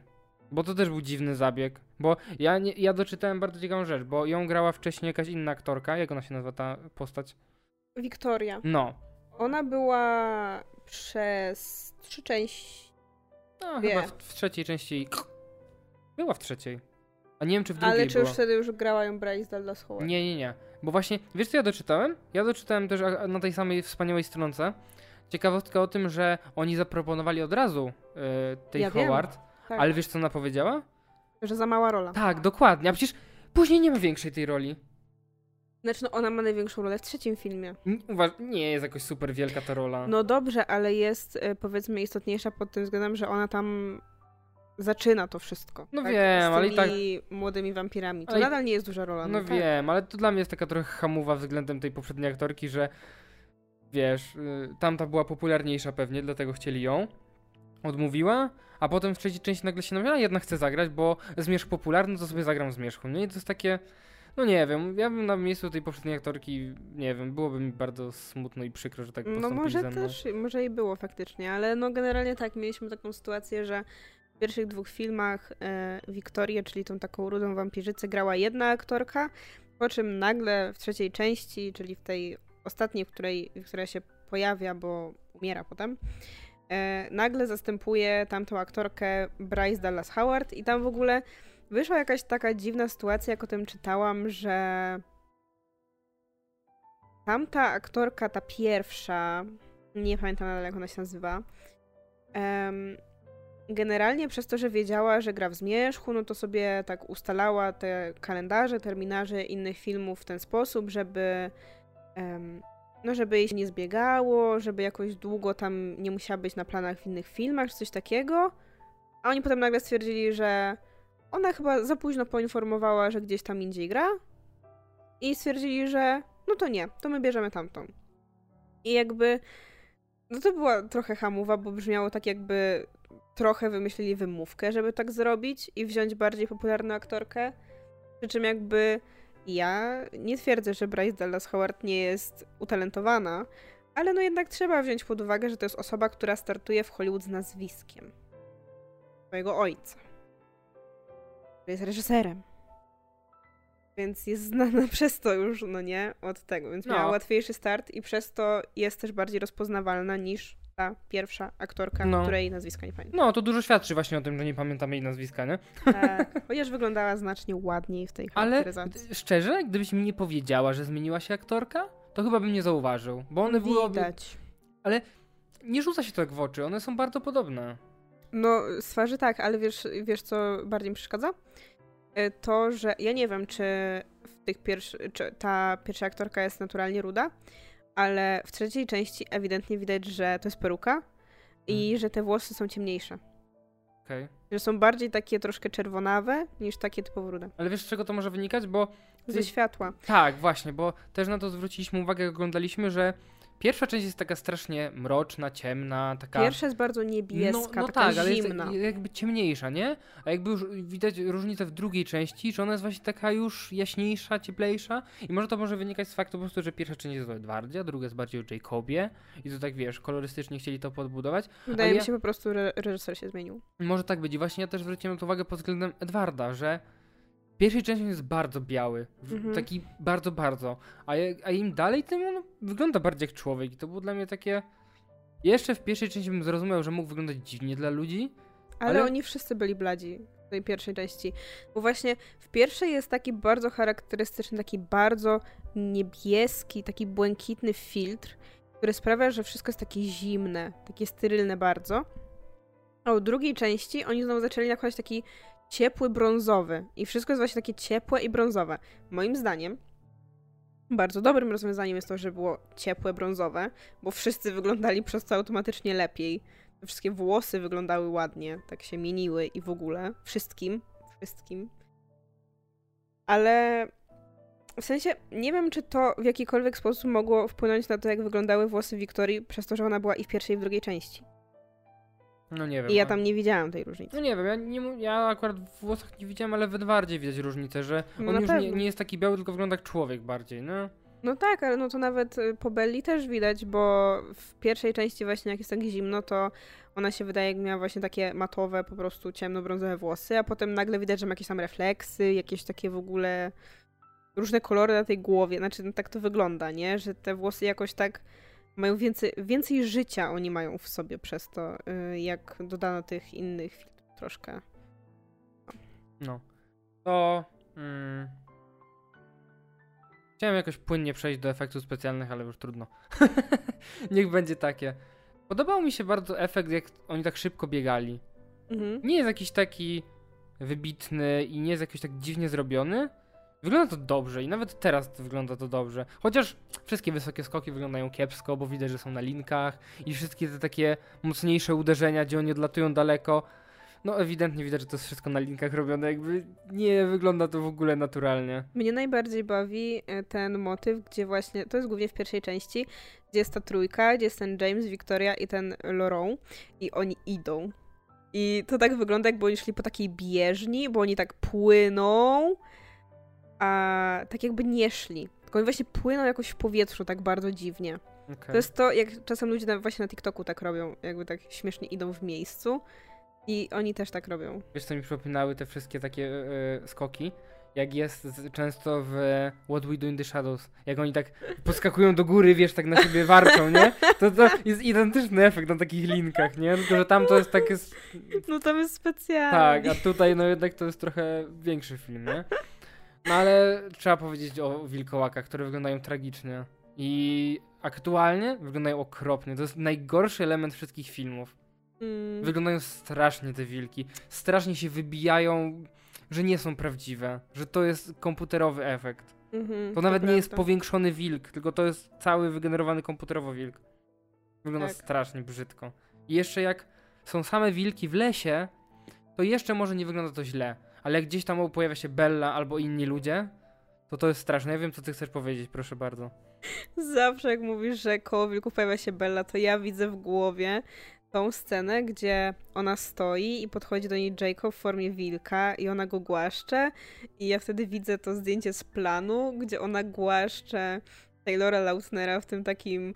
Bo to też był dziwny zabieg. Bo ja, nie, ja doczytałem bardzo ciekawą rzecz, bo ją grała wcześniej jakaś inna aktorka. Jak ona się nazywa ta postać? Wiktoria. No. Ona była przez trzy części. No, Wie. chyba w, w, trzeciej części. Była w trzeciej. A nie wiem, czy w drugiej Ale czy już wtedy już grała ją Bryce Dallas Howard? Nie, nie, nie. Bo właśnie, wiesz co ja doczytałem? Ja doczytałem też na tej samej wspaniałej stronce ciekawostka o tym, że oni zaproponowali od razu yy, tej ja Howard. Tak. Ale wiesz co ona powiedziała? Że za mała rola. Tak, dokładnie. A przecież później nie ma większej tej roli. Znaczy, no ona ma największą rolę w trzecim filmie. Uważ, nie jest jakoś super wielka ta rola. No dobrze, ale jest y, powiedzmy istotniejsza pod tym względem, że ona tam zaczyna to wszystko. No tak? wiem, ale i tak. młodymi wampirami. To ale nadal nie jest duża rola. No, no tak. wiem, ale to dla mnie jest taka trochę hamuwa względem tej poprzedniej aktorki, że wiesz, y, tamta była popularniejsza pewnie, dlatego chcieli ją. Odmówiła, a potem w trzeciej części nagle się nawiązała, jednak chcę zagrać, bo Zmierzch popularny, to sobie zagram w Zmierzchu. No i to jest takie, no nie wiem, ja bym na miejscu tej poprzedniej aktorki, nie wiem, byłoby mi bardzo smutno i przykro, że tak No może też, może i było faktycznie, ale no generalnie tak, mieliśmy taką sytuację, że w pierwszych dwóch filmach e, Wiktorię, czyli tą taką rudą wampirzycę, grała jedna aktorka, po czym nagle w trzeciej części, czyli w tej ostatniej, w której która się pojawia, bo umiera potem, nagle zastępuje tamtą aktorkę Bryce Dallas Howard i tam w ogóle wyszła jakaś taka dziwna sytuacja, jak o tym czytałam, że tamta aktorka, ta pierwsza, nie pamiętam nadal jak ona się nazywa, generalnie przez to, że wiedziała, że gra w Zmierzchu, no to sobie tak ustalała te kalendarze, terminarze innych filmów w ten sposób, żeby no żeby jej się nie zbiegało, żeby jakoś długo tam nie musiała być na planach w innych filmach, czy coś takiego. A oni potem nagle stwierdzili, że ona chyba za późno poinformowała, że gdzieś tam indziej gra. I stwierdzili, że no to nie, to my bierzemy tamtą. I jakby. No to była trochę hamowa, bo brzmiało tak, jakby trochę wymyślili wymówkę, żeby tak zrobić i wziąć bardziej popularną aktorkę. Przy czym jakby Ja nie twierdzę, że Bryce Dallas Howard nie jest utalentowana, ale no jednak trzeba wziąć pod uwagę, że to jest osoba, która startuje w Hollywood z nazwiskiem swojego ojca. Który jest reżyserem. Więc jest znana przez to już, no nie, od tego. Więc miała No. łatwiejszy start i przez to jest też bardziej rozpoznawalna niż ta pierwsza aktorka, No. której nazwiska nie pamiętam. No, to dużo świadczy właśnie o tym, że nie pamiętamy jej nazwiska, nie? Tak, chociaż wyglądała znacznie ładniej w tej Ale charakteryzacji. d- szczerze, gdybyś mi nie powiedziała, że zmieniła się aktorka, to chyba bym nie zauważył, bo one były... Widać. Nie rzuca się to tak w oczy, one są bardzo podobne. No, z twarzy tak, ale wiesz, wiesz co bardziej mi przeszkadza? E, To, że ja nie wiem, czy w tych pierwszy, czy ta pierwsza aktorka jest naturalnie ruda, ale w trzeciej części ewidentnie widać, że to jest peruka i Mhm. że te włosy są ciemniejsze. Okej. Że są bardziej takie troszkę czerwonawe niż takie typowo rude. Ale wiesz, z czego to może wynikać? Bo Ze światła. Tak, właśnie, bo też na to zwróciliśmy uwagę, jak oglądaliśmy, że pierwsza część jest taka strasznie mroczna, ciemna, taka... Pierwsza jest bardzo niebieska, no, no taka tak, ale zimna. jest jakby ciemniejsza, nie? A jakby już widać różnicę w drugiej części, że ona jest właśnie taka już jaśniejsza, cieplejsza i może to może wynikać z faktu po prostu, że pierwsza część jest o Edwardzie, a druga jest bardziej o Jacobie i to tak, wiesz, kolorystycznie chcieli to podbudować. Wydaje ale mi ja- się po prostu, że reżyser się zmienił. Może tak być i właśnie ja też zwróciłem na to uwagę pod względem Edwarda, że pierwszej części on jest bardzo biały, Mhm. taki bardzo, bardzo, a, a im dalej, tym on wygląda bardziej jak człowiek i to było dla mnie takie... Jeszcze w pierwszej części bym zrozumiał, że mógł wyglądać dziwnie dla ludzi, Ale, Ale- oni wszyscy byli bladzi w tej pierwszej części. Bo właśnie w pierwszej jest taki bardzo charakterystyczny, taki bardzo niebieski, taki błękitny filtr, który sprawia, że wszystko jest takie zimne, takie sterylne bardzo. A u drugiej części oni znowu zaczęli nakładać taki ciepły brązowy. I wszystko jest właśnie takie ciepłe i brązowe. Moim zdaniem bardzo dobrym rozwiązaniem jest to, że było ciepłe brązowe, bo wszyscy wyglądali przez to automatycznie lepiej. Wszystkie włosy wyglądały ładnie, tak się mieniły i w ogóle. Wszystkim. Wszystkim. Ale w sensie nie wiem, czy to w jakikolwiek sposób mogło wpłynąć na to, jak wyglądały włosy Wiktorii, przez to, że ona była i w pierwszej, i w drugiej części. No nie wiem. I ja no. tam nie widziałam tej różnicy. No nie wiem, ja, nie, ja akurat w włosach nie widziałem, ale w Edwardzie widać różnicę, że No on na już nie, nie jest taki biały, tylko wygląda jak człowiek bardziej, no. No tak, ale no to nawet y, po Belli też widać, bo w pierwszej części właśnie jak jest tak zimno, to ona się wydaje, jak miała właśnie takie matowe, po prostu ciemno-brązowe włosy, a potem nagle widać, że ma jakieś tam refleksy, jakieś takie w ogóle różne kolory na tej głowie. Znaczy, no tak to wygląda, nie? Że te włosy jakoś tak mają więcej, więcej życia oni mają w sobie przez to, y, jak dodano tych innych filtrów troszkę. No. To. Mm, chciałem jakoś płynnie przejść do efektów specjalnych, ale już trudno. Niech będzie takie. Podobał mi się bardzo efekt, jak oni tak szybko biegali. Mhm. Nie jest jakiś taki wybitny i nie jest jakiś tak dziwnie zrobiony. Wygląda to dobrze i nawet teraz wygląda to dobrze. Chociaż wszystkie wysokie skoki wyglądają kiepsko, bo widać, że są na linkach i wszystkie te takie mocniejsze uderzenia, gdzie oni odlatują daleko. No ewidentnie widać, że to jest wszystko na linkach robione, jakby nie wygląda to w ogóle naturalnie. Mnie najbardziej bawi e, ten motyw, gdzie właśnie, to jest głównie w pierwszej części, gdzie jest ta trójka, gdzie jest ten James, Victoria i ten Laurent i oni idą. I to tak wygląda, jakby oni szli po takiej bieżni, bo oni tak płyną, a tak jakby nie szli. Tylko oni właśnie płyną jakoś w powietrzu tak bardzo dziwnie. Okay. To jest to, jak czasem ludzie na, właśnie na TikToku tak robią, jakby tak śmiesznie idą w miejscu. I oni też tak robią. Wiesz, co mi przypominały te wszystkie takie e, skoki? Jak jest często w What We Do in the Shadows. Jak oni tak podskakują do góry, wiesz, tak na siebie warczą, nie? To, to jest identyczny efekt na takich linkach, nie? Tylko, że tam to jest takie... No to jest specjalnie. Tak, a tutaj no jednak to jest trochę większy film, nie? No ale trzeba powiedzieć o wilkołakach, które wyglądają tragicznie. I aktualnie wyglądają okropnie. To jest najgorszy element wszystkich filmów. Mm. Wyglądają strasznie te wilki. Strasznie się wybijają, że nie są prawdziwe. Że to jest komputerowy efekt. Mhm, To nawet nie jest powiększony wilk, tylko to jest cały wygenerowany komputerowo wilk. Wygląda Tak. strasznie brzydko. I jeszcze jak są same wilki w lesie, to jeszcze może nie wygląda to źle. Ale gdzieś tam pojawia się Bella albo inni ludzie, to to jest straszne. Ja wiem, co ty chcesz powiedzieć, proszę bardzo. Zawsze jak mówisz, że koło wilków pojawia się Bella, to ja widzę w głowie tą scenę, gdzie ona stoi i podchodzi do niej Jacob w formie wilka i ona go głaszcze i ja wtedy widzę to zdjęcie z planu, gdzie ona głaszcze Taylora Lautnera w tym takim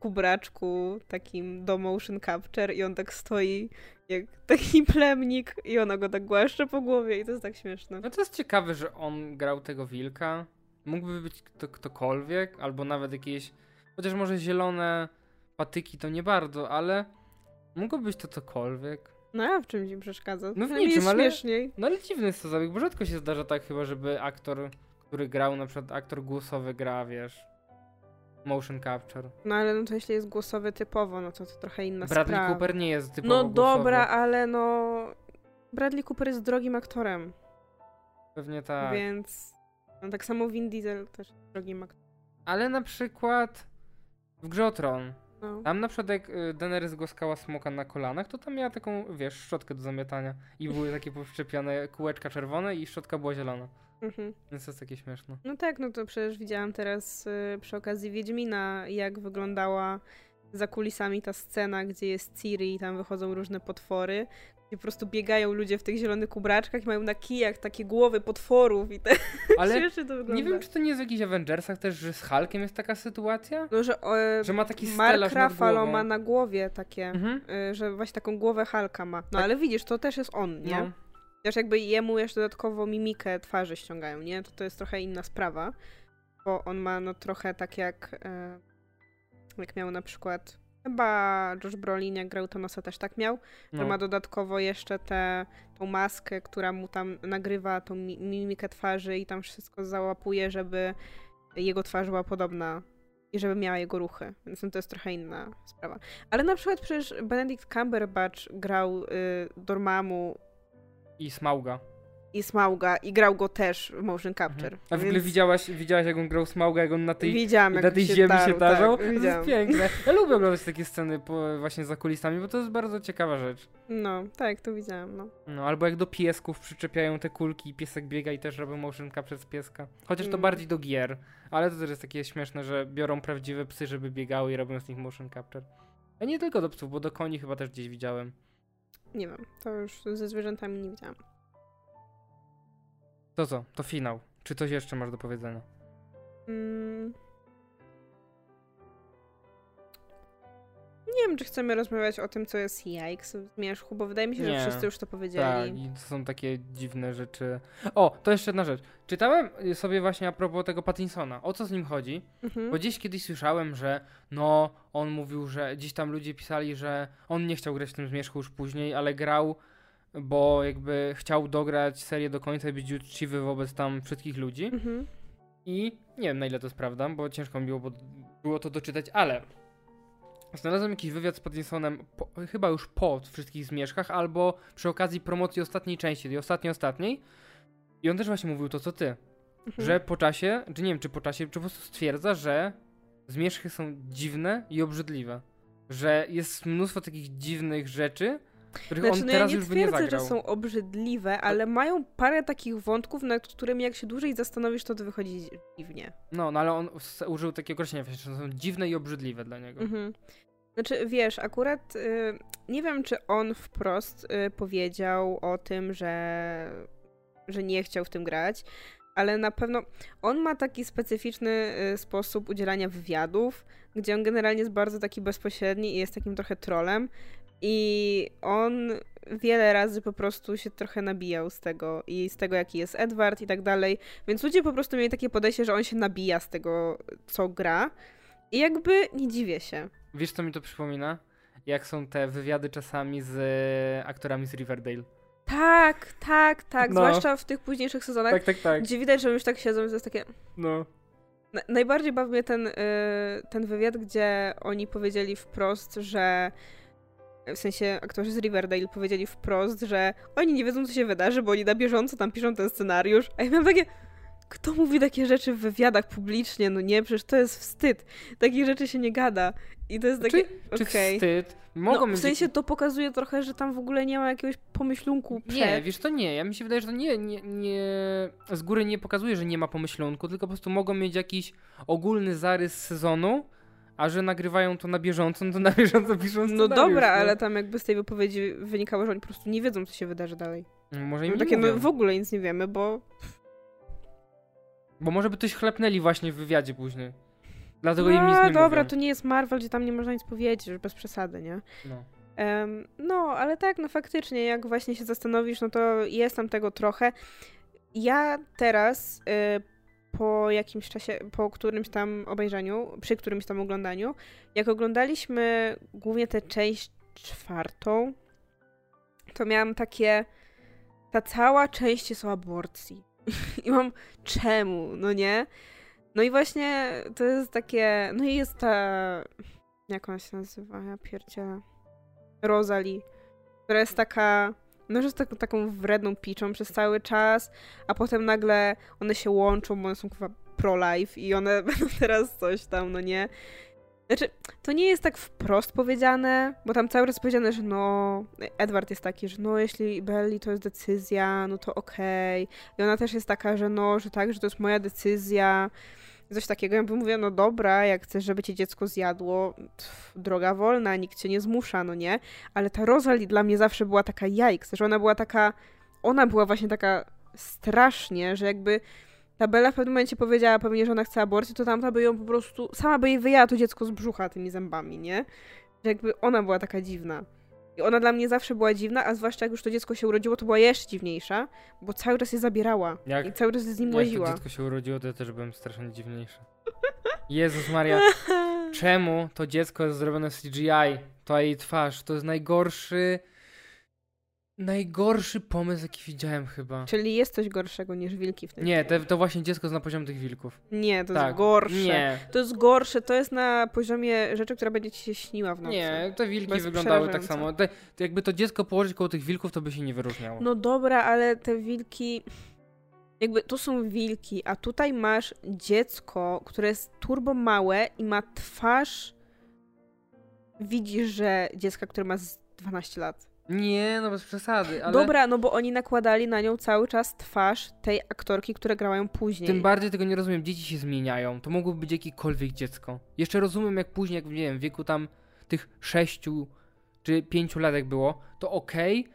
kubraczku, takim do motion capture i on tak stoi jak taki plemnik i ona go tak głaszcze po głowie i to jest tak śmieszne. No to jest ciekawe, że on grał tego wilka. Mógłby być kto, ktokolwiek, albo nawet jakieś, chociaż może zielone patyki to nie bardzo, ale mogło być to cokolwiek. No a w czym ci przeszkadza? No w niczym, jest ale- śmieszniej. No ale dziwny jest to zabieg, bo rzadko się zdarza tak chyba, żeby aktor, który grał, na przykład aktor głosowy gra, wiesz, motion capture. No ale no to jeśli jest głosowy typowo, no to to trochę inna Bradley sprawa. Cooper nie jest typowo No głosowy. dobra, ale no... Bradley Cooper jest drogim aktorem, Pewnie tak. więc... No tak samo Vin Diesel też jest drogim aktorem. Ale na przykład w grze o Tron, No. tam na przykład jak y, Daenerys głaskała smoka na kolanach, to tam miała taką, wiesz, szczotkę do zamiatania i były takie powszczepione kółeczka czerwone i szczotka była zielona. Mhm. Więc to jest takie śmieszne. No tak, no to przecież widziałam teraz y, przy okazji Wiedźmina, jak wyglądała za kulisami ta scena, gdzie jest Ciri i tam wychodzą różne potwory, gdzie po prostu biegają ludzie w tych zielonych kubraczkach i mają na kijach takie głowy potworów i tak Ale śmiesznie to wygląda. nie wiem, czy to nie jest w jakichś Avengersach też, że z Hulkiem jest taka sytuacja? No, że, o, Że ma taki Mark Ruffalo ma na głowie takie, Mhm. y, że właśnie taką głowę Halka ma. No Tak. ale widzisz, to też jest on, nie? No. Też jakby jemu jeszcze dodatkowo mimikę twarzy ściągają, nie? To to jest trochę inna sprawa, bo on ma no trochę tak jak e, jak miał na przykład chyba Josh Brolin jak grał Thanosa też tak miał, że No. ma dodatkowo jeszcze tę tą maskę, która mu tam nagrywa tą mi- mimikę twarzy i tam wszystko załapuje, żeby jego twarz była podobna i żeby miała jego ruchy, więc no to jest trochę inna sprawa. Ale na przykład przecież Benedict Cumberbatch grał y, Dormammu I Smauga. i Smauga i grał go też w motion capture. Mhm. A w ogóle więc widziałaś, widziałaś jak on grał Smauga, jak on na tej, widziałam, na tej się ziemi się darzał? Tak, to jest piękne. Ja lubię oglądać takie sceny po, właśnie za kulisami, bo to jest bardzo ciekawa rzecz. No, tak, to widziałam, no. No, albo jak do piesków przyczepiają te kulki i piesek biega i też robią motion capture z pieska. Chociaż to Mm. bardziej do gier, ale to też jest takie śmieszne, że biorą prawdziwe psy, żeby biegały i robią z nich motion capture. A nie tylko do psów, bo do koni chyba też gdzieś widziałem. Nie wiem, to już ze zwierzętami nie widziałam. To co? To finał. Czy coś jeszcze masz do powiedzenia? Mm. Nie wiem, czy chcemy rozmawiać o tym, co jest Yikes w Zmierzchu, bo wydaje mi się, Nie. że wszyscy już to Tak, powiedzieli. i to są takie dziwne rzeczy. O, to jeszcze jedna rzecz. Czytałem sobie właśnie a propos tego Pattinsona. O co z nim chodzi? Mhm. Bo gdzieś kiedyś słyszałem, że no, on mówił, że gdzieś tam ludzie pisali, że on nie chciał grać w tym zmierzchu już później, ale grał, bo jakby chciał dograć serię do końca i być uczciwy wobec tam wszystkich ludzi. Mhm. I nie wiem na ile to jest prawda, bo ciężko mi było, bo było to doczytać, ale znalazłem jakiś wywiad z Pattinsonem po, chyba już po wszystkich zmierzchach, albo przy okazji promocji ostatniej części, tej ostatniej, ostatniej. I on też właśnie mówił to, co ty, Mhm. że po czasie, czy nie wiem, czy po czasie, czy po prostu stwierdza, że zmierzchy są dziwne i obrzydliwe. Że jest mnóstwo takich dziwnych rzeczy, których Znaczy, on no teraz ja nie już by nie twierdzę, zagrał. że są obrzydliwe, ale mają parę takich wątków, nad którymi jak się dłużej zastanowisz, to to wychodzi dziwnie. No, no ale on użył takiego określenia, właśnie, że są dziwne i obrzydliwe dla niego. Mhm. Znaczy, wiesz, akurat y, nie wiem, czy on wprost y, powiedział o tym, że, że nie chciał w tym grać, ale na pewno on ma taki specyficzny y, sposób udzielania wywiadów, gdzie on generalnie jest bardzo taki bezpośredni i jest takim trochę trolem. I on wiele razy po prostu się trochę nabijał z tego i z tego, jaki jest Edward i tak dalej. Więc ludzie po prostu mieli takie podejście, że on się nabija z tego, co gra. I jakby nie dziwię się. Wiesz, co mi to przypomina? Jak są te wywiady czasami z e, aktorami z Riverdale. Tak, tak, tak. No. Zwłaszcza w tych późniejszych sezonach, Tak, tak, tak. gdzie widać, że już tak siedzą i to jest takie... No. Na, najbardziej bawi mnie ten, y, ten wywiad, gdzie oni powiedzieli wprost, że w sensie aktorzy z Riverdale powiedzieli wprost, że oni nie wiedzą, co się wydarzy, bo oni na bieżąco tam piszą ten scenariusz. A ja miałam takie, kto mówi takie rzeczy w wywiadach publicznie? No nie, przecież to jest wstyd. Takich rzeczy się nie gada. I to jest takie, Czy okej. wstyd? Mogą No, w sensie to pokazuje trochę, że tam w ogóle nie ma jakiegoś pomyślunku przed. Nie, wiesz to nie. Ja mi się wydaje, że to nie, nie, nie z góry nie pokazuje, że nie ma pomyślunku, tylko po prostu mogą mieć jakiś ogólny zarys sezonu, a że nagrywają to na bieżąco, no to na bieżąco piszą No dobra, no. ale tam jakby z tej wypowiedzi wynikało, że oni po prostu nie wiedzą, co się wydarzy dalej. No, Może im No takie, no mówią. w ogóle nic nie wiemy, bo Bo może by coś chlepnęli właśnie w wywiadzie później. Dlatego im nic nie dobra, mówią. to nie jest Marvel, gdzie tam nie można nic powiedzieć, że bez przesady, nie? No. Em, no, ale tak, no faktycznie, jak właśnie się zastanowisz, no to jest tam tego trochę. Ja teraz, y, po jakimś czasie, po którymś tam obejrzeniu, przy którymś tam oglądaniu, jak oglądaliśmy głównie tę część czwartą, to miałam takie, ta cała część jest o aborcji. I mam, czemu, no nie? No i właśnie to jest takie, no i jest ta, jak ona się nazywa, ja pierdzielę. Rosalie, która jest taka, no że jest taką, taką wredną piczą przez cały czas, a potem nagle one się łączą, bo one są chyba pro-life i one będą teraz coś tam, no nie? Znaczy, to nie jest tak wprost powiedziane, bo tam cały czas powiedziane, że no, Edward jest taki, że no, jeśli Belli to jest decyzja, no to okej. I ona też jest taka, że no, że tak, że to jest moja decyzja, coś takiego. Ja bym mówiła, no dobra, jak chcesz, żeby cię dziecko zjadło, pff, droga wolna, nikt cię nie zmusza, no nie? Ale ta Rosalie dla mnie zawsze była taka jajks, że ona była taka, ona była właśnie taka strasznie, że jakby ta Bella w pewnym momencie powiedziała pewnie, że ona chce aborcji, to tamta by ją po prostu, sama by jej wyjęła to dziecko z brzucha tymi zębami, nie? Że jakby ona była taka dziwna. I ona dla mnie zawsze była dziwna, a zwłaszcza jak już to dziecko się urodziło, to była jeszcze dziwniejsza, bo cały czas je zabierała. Jak- I cały czas z nim Jak to łaziła. dziecko się urodziło, to ja też byłem strasznie dziwniejszy. Jezus Maria, czemu to dziecko jest zrobione z CGI? To jej twarz, to jest najgorszy... Najgorszy pomysł, jaki widziałem chyba. Czyli jest coś gorszego niż wilki w tym Nie, te, to właśnie dziecko jest na poziomie tych wilków. Nie, to tak. jest gorsze. Nie, To jest gorsze, to jest na poziomie rzeczy, która będzie ci się śniła w nocy. nie, te wilki wyglądały tak samo. Te, to jakby to dziecko położyć koło tych wilków, to by się nie wyróżniało. No dobra, ale te wilki. Jakby to są wilki, a tutaj masz dziecko, które jest turbo małe i ma twarz. Widzisz, że dziecka, które ma z 12 lat. Nie, no bez przesady, ale... Dobra, no bo oni nakładali na nią cały czas twarz tej aktorki, które grała ją później. Tym bardziej tego nie rozumiem. Dzieci się zmieniają. To mogłoby być jakiekolwiek dziecko. Jeszcze rozumiem, jak później, jak nie wiem, w wieku tam tych sześciu czy pięciu lat jak było, to okej,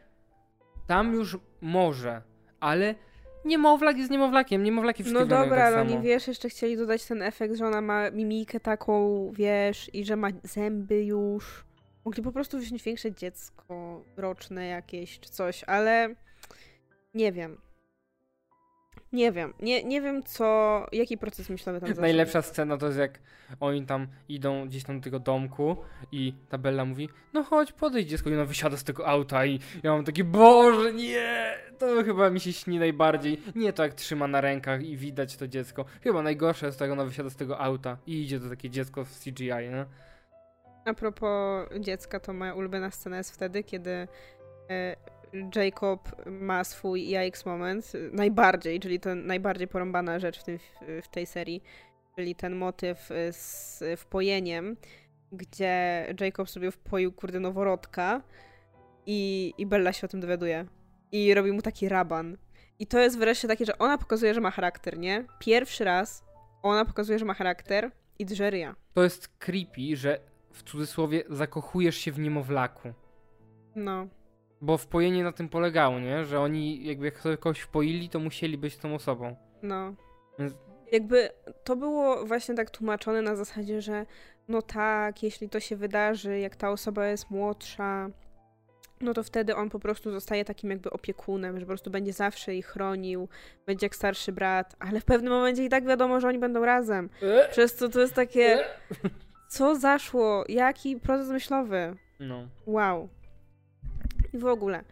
tam już może, ale niemowlak jest niemowlakiem. Niemowlaki wszystkie No dobra, tak ale samo. oni wiesz, jeszcze chcieli dodać ten efekt, że ona ma mimikę taką, wiesz, i że ma zęby już. Mogli po prostu wziąć większe dziecko, roczne jakieś czy coś, ale nie wiem. Nie wiem. Nie, nie wiem, co. Jaki proces myślowy tam zaczął. Najlepsza scena to jest jak oni tam idą gdzieś tam do tego domku i ta Bella mówi, no chodź, podejdź dziecko i ona wysiada z tego auta i ja mam takie, Boże, nie, to chyba mi się śni najbardziej. Nie to jak trzyma na rękach i widać to dziecko. Chyba najgorsze jest to jak ona wysiada z tego auta i idzie to takie dziecko w CGI, nie? A propos dziecka, to moja ulubiona scena jest wtedy, kiedy e, Jacob ma swój jajks moment, najbardziej, czyli to najbardziej porąbana rzecz w, tym, w tej serii, czyli ten motyw e, z wpojeniem, gdzie Jacob sobie wpoił, kurde, noworodka i, i Bella się o tym dowiaduje. I robi mu taki raban. I to jest wreszcie takie, że ona pokazuje, że ma charakter, nie? Pierwszy raz ona pokazuje, że ma charakter i drze ryja. To jest creepy, że w cudzysłowie zakochujesz się w niemowlaku. No. Bo wpojenie na tym polegało, nie? Że oni jakby jak kogoś wpoili, to musieli być tą osobą. No. Więc- Jakby to było właśnie tak tłumaczone na zasadzie, że no tak, jeśli to się wydarzy, jak ta osoba jest młodsza, no to wtedy on po prostu zostaje takim jakby opiekunem, że po prostu będzie zawsze ich chronił, będzie jak starszy brat, ale w pewnym momencie i tak wiadomo, że oni będą razem. Przez co to jest takie, co zaszło, jaki proces myślowy. No. Wow. I w ogóle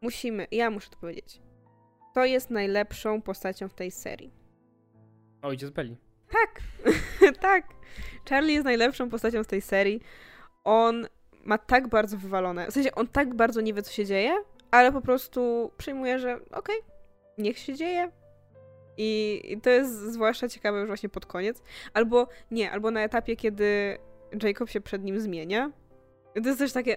musimy, ja muszę to powiedzieć. To jest najlepszą postacią w tej serii. Ojciec Belli. Tak, tak. Charlie jest najlepszą postacią z tej serii. On ma tak bardzo wywalone. W sensie on tak bardzo nie wie, co się dzieje, ale po prostu przyjmuje, że okej, niech się dzieje. I, I to jest zwłaszcza ciekawe już właśnie pod koniec. Albo nie, albo na etapie, kiedy Jacob się przed nim zmienia. To jest też takie.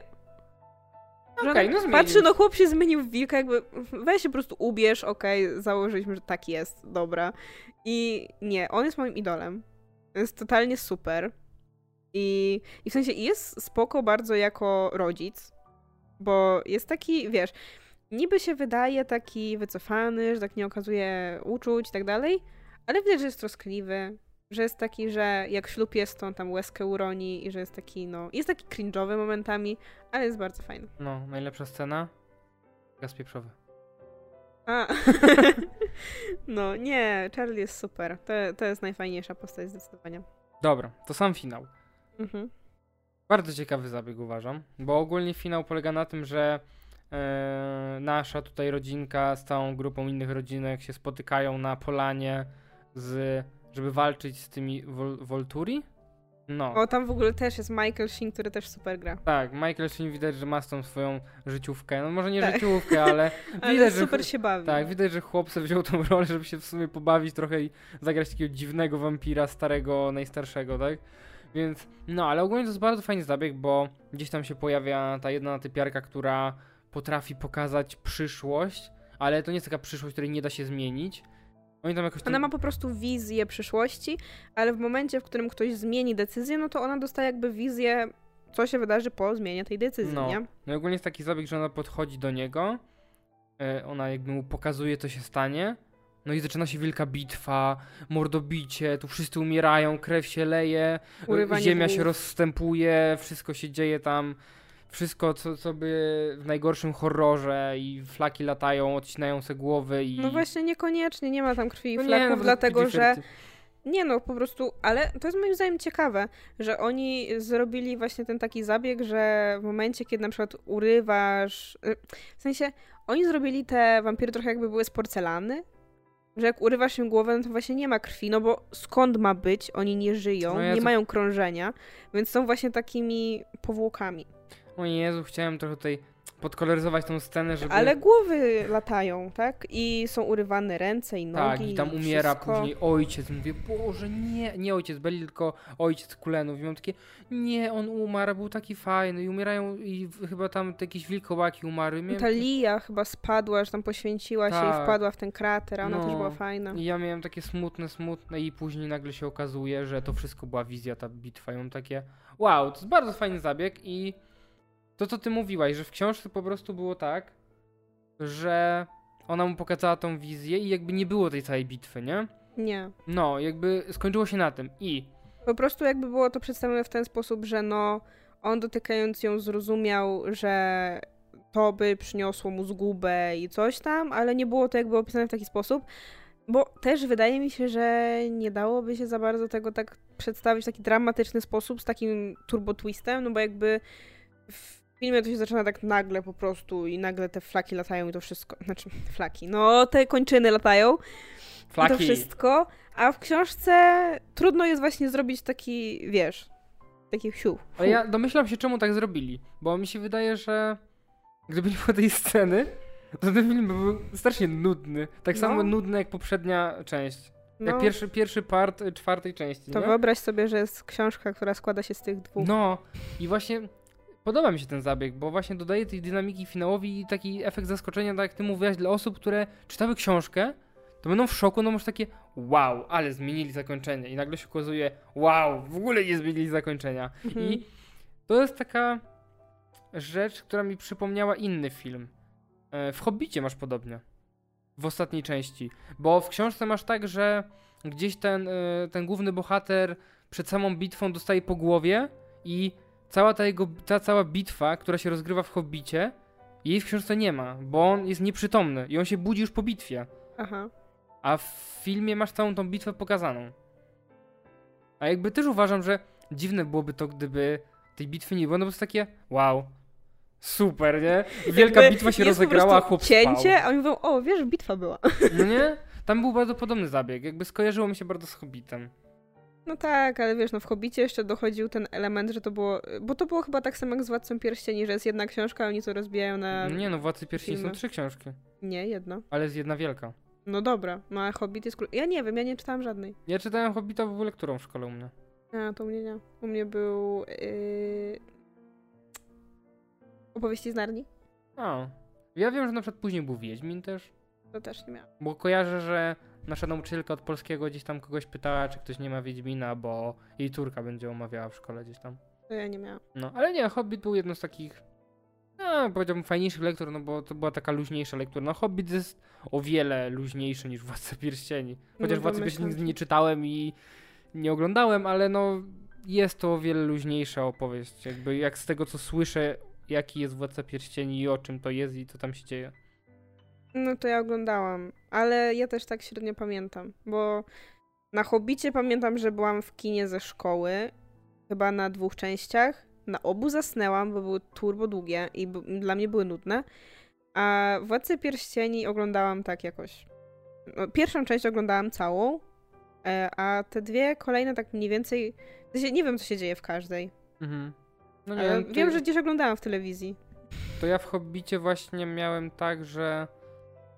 Okej, on no. Patrzy, no chłop się zmienił w wilka, jakby weź się po prostu ubierz, okej, założyliśmy, że tak jest, dobra. I nie, on jest moim idolem. Jest totalnie super. I, I w sensie jest spoko bardzo jako rodzic, bo jest taki, wiesz, niby się wydaje taki wycofany, że tak nie okazuje uczuć i tak dalej, ale widać, że jest troskliwy, że jest taki, że jak ślub jest, to on tam łezkę uroni i że jest taki, no, jest taki cringe'owy momentami, ale jest bardzo fajny. No, najlepsza scena? Gaz pieprzowy. A. no, nie, Charlie jest super. To, to jest najfajniejsza postać zdecydowanie. Dobra, to sam finał. Mhm. Bardzo ciekawy zabieg uważam, bo ogólnie finał polega na tym, że nasza tutaj rodzinka z całą grupą innych rodzinek się spotykają na polanie, z, żeby walczyć z tymi Vol Volturi. No. O, tam w ogóle też jest Michael Sheen, który też super gra. Tak, Michael Sheen widać, że ma z tą swoją życiówkę. No może nie Tak. życiówkę, ale Ale widać, że super się bawi. Tak, widać, że chłop sobie wziął tą rolę, żeby się w sumie pobawić trochę i zagrać takiego dziwnego wampira, starego, najstarszego, tak? Więc, no, ale ogólnie to jest bardzo fajny zabieg, bo gdzieś tam się pojawia ta jedna typiarka, która potrafi pokazać przyszłość, ale to nie jest taka przyszłość, której nie da się zmienić. Oni tam jakoś tam... Ona ma po prostu wizję przyszłości, ale w momencie, w którym ktoś zmieni decyzję, no to ona dostaje jakby wizję, co się wydarzy po zmianie tej decyzji, No. nie? No i ogólnie jest taki zabieg, że ona podchodzi do niego, e, ona jakby mu pokazuje, co się stanie, no i zaczyna się wielka bitwa, mordobicie, tu wszyscy umierają, krew się leje, Urywanie ziemia się rozstępuje, wszystko się dzieje tam, wszystko, co, co by w najgorszym horrorze i flaki latają, odcinają se głowy i... No właśnie niekoniecznie, nie ma tam krwi i No nie, flaków, no bo to dlatego PG-13. że Nie no, po prostu, ale to jest moim zdaniem ciekawe, że oni zrobili właśnie ten taki zabieg, że w momencie, kiedy na przykład urywasz. y, W sensie, oni zrobili te wampiry trochę jakby były z porcelany. Że jak urywasz im głowę, no to właśnie nie ma krwi, no bo skąd ma być? Oni nie żyją, No ja nie to- mają krążenia, więc są właśnie takimi powłokami. O Jezu, chciałem trochę tutaj podkoloryzować tą scenę, żeby... Ale głowy latają, tak? I są urywane ręce i nogi. Tak, i tam umiera wszystko. później ojciec. Mówię, Boże, nie, nie ojciec Belli, tylko ojciec Kulenów. I mam takie, nie, on umarł, był taki fajny. I umierają, i chyba tam jakieś wilkołaki umarły. Miałem Ta Lia chyba spadła, że tam poświęciła się Tak. i wpadła w ten krater, a ona też No. była fajna. I ja miałem takie smutne, smutne i później nagle się okazuje, że to wszystko była wizja, ta bitwa. I mam takie, wow, to jest bardzo fajny zabieg i to, co ty mówiłaś, że w książce po prostu było tak, że ona mu pokazała tą wizję i jakby nie było tej całej bitwy, nie? Nie. No, jakby skończyło się na tym i Po prostu jakby było to przedstawione w ten sposób, że no on dotykając ją zrozumiał, że to by przyniosło mu zgubę i coś tam, ale nie było to jakby opisane w taki sposób, bo też wydaje mi się, że nie dałoby się za bardzo tego tak przedstawić w taki dramatyczny sposób, z takim turbo twistem, no bo jakby w filmie to się zaczyna tak nagle po prostu i nagle te flaki latają i to wszystko, znaczy flaki, no te kończyny latają i to flaki. wszystko, a w książce trudno jest właśnie zrobić taki, wiesz, taki wsiu. Ale ja domyślam się, czemu tak zrobili, bo mi się wydaje, że gdyby nie było tej sceny, to ten film by był strasznie nudny. Tak No. samo nudny jak poprzednia część. No, Jak pierwszy, pierwszy part y, czwartej części. to nie? wyobraź sobie, że jest książka, która składa się z tych dwóch. No i właśnie podoba mi się ten zabieg, bo właśnie dodaje tej dynamiki finałowi i taki efekt zaskoczenia, tak jak ty mówiłaś, dla osób, które czytały książkę, to będą w szoku, no może takie wow, ale zmienili zakończenie i nagle się okazuje wow, w ogóle nie zmienili zakończenia. Mhm. I to jest taka rzecz, która mi przypomniała inny film. E, W Hobbicie masz podobnie. W ostatniej części. Bo w książce masz tak, że gdzieś ten, e, ten główny bohater przed samą bitwą dostaje po głowie i cała ta jego, ta cała bitwa, która się rozgrywa w Hobbicie, jej w książce nie ma, bo on jest nieprzytomny i on się budzi już po bitwie. Aha. A w filmie masz całą tą bitwę pokazaną. A jakby też uważam, że dziwne byłoby to, gdyby tej bitwy nie było, no bo to jest takie wow, super, nie? Wielka Jakby bitwa się rozegrała, chłop cięcie, spał. a oni mówią, o, wiesz, bitwa była. No nie? Tam był bardzo podobny zabieg, jakby skojarzyło mi się bardzo z Hobbitem. No tak, ale wiesz, no w Hobbicie jeszcze dochodził ten element, że to było, bo to było chyba tak samo jak z Władcą Pierścieni, że jest jedna książka, a oni to rozbijają na... Nie no, Władcy Pierścieni są filmy. trzy książki, Nie, jedna. ale jest jedna wielka. No dobra, no a Hobbit jest... kró- Ja nie wiem, ja nie czytałam żadnej. Ja czytałem Hobbita w lekturą w szkole u mnie. A, to u mnie nie. U mnie był... Yy... Opowieści z Narni? A, ja wiem, że na przykład później był Wiedźmin też, To też nie miałam. bo kojarzę, że nasza nauczycielka od polskiego gdzieś tam kogoś pytała, czy ktoś nie ma Wiedźmina, bo jej córka będzie omawiała w szkole gdzieś tam. To ja nie miałam. No, ale nie, Hobbit był jedną z takich, no, powiedziałbym fajniejszych lektur, no bo to była taka luźniejsza lektura. No, Hobbit jest o wiele luźniejszy niż Władca Pierścieni. Chociaż No, Władcy domyślam Pierścieni nigdy nie czytałem i nie oglądałem, ale no, jest to o wiele luźniejsza opowieść. Jakby jak z tego, co słyszę, jaki jest Władca Pierścieni i o czym to jest i co tam się dzieje. No to ja oglądałam, ale ja też tak średnio pamiętam, bo na Hobbicie pamiętam, że byłam w kinie ze szkoły, chyba na dwóch częściach. Na obu zasnęłam, bo były turbo długie i dla mnie były nudne. A Władcę Pierścieni oglądałam tak jakoś. No, pierwszą część oglądałam całą, e, a te dwie kolejne tak mniej więcej. Nie wiem, co się dzieje w każdej. Mhm. No nie wiem, wiem, to, że gdzieś oglądałam w telewizji. to ja w Hobbicie właśnie miałem tak, że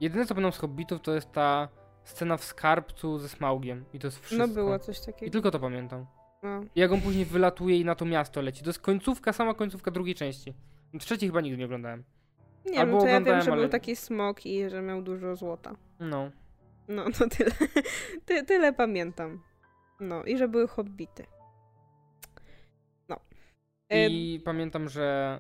jedyne co pamiętam z Hobbitów to jest ta scena w skarbcu ze Smaugiem i to jest wszystko. No było coś I takiego. tylko to pamiętam. No. I jak on później wylatuje i na to miasto leci. To jest końcówka, sama końcówka drugiej części. Trzeciej chyba nigdy nie oglądałem. Nie Albo wiem, to ja wiem, że ale- był taki smok i że miał dużo złota. No. No, to tyle. Ty, tyle pamiętam. No, i że były hobbity. No. E, I pamiętam, że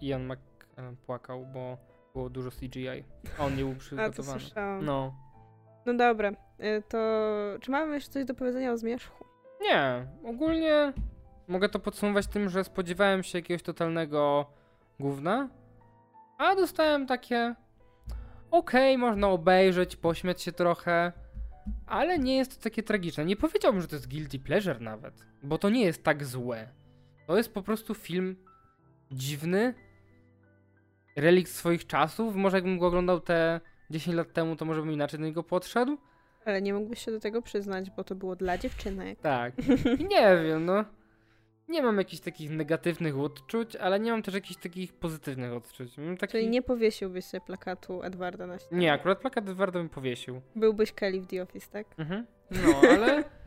y, Ian McKellen płakał, bo było dużo CGI. A on nie był a, to przygotowany. słyszałam. No. No. dobra, e, to czy mamy jeszcze coś do powiedzenia o zmierzchu? Nie, ogólnie mogę to podsumować tym, że spodziewałem się jakiegoś totalnego gówna, a dostałem takie okej, można obejrzeć, pośmiać się trochę, ale nie jest to takie tragiczne. Nie powiedziałbym, że to jest guilty pleasure nawet, bo to nie jest tak złe. To jest po prostu film dziwny, relikt swoich czasów. Może jakbym go oglądał te 10 lat temu, to może bym inaczej do niego podszedł. Ale nie mógłbyś się do tego przyznać, bo to było dla dziewczynek. Tak. I nie wiem, no. Nie mam jakichś takich negatywnych odczuć, ale nie mam też jakichś takich pozytywnych odczuć. Mam taki... Czyli nie powiesiłbyś sobie plakatu Edwarda na ścianie. Nie, akurat plakat Edwarda bym powiesił. Byłbyś Kelly w The Office, tak? Mhm. No, ale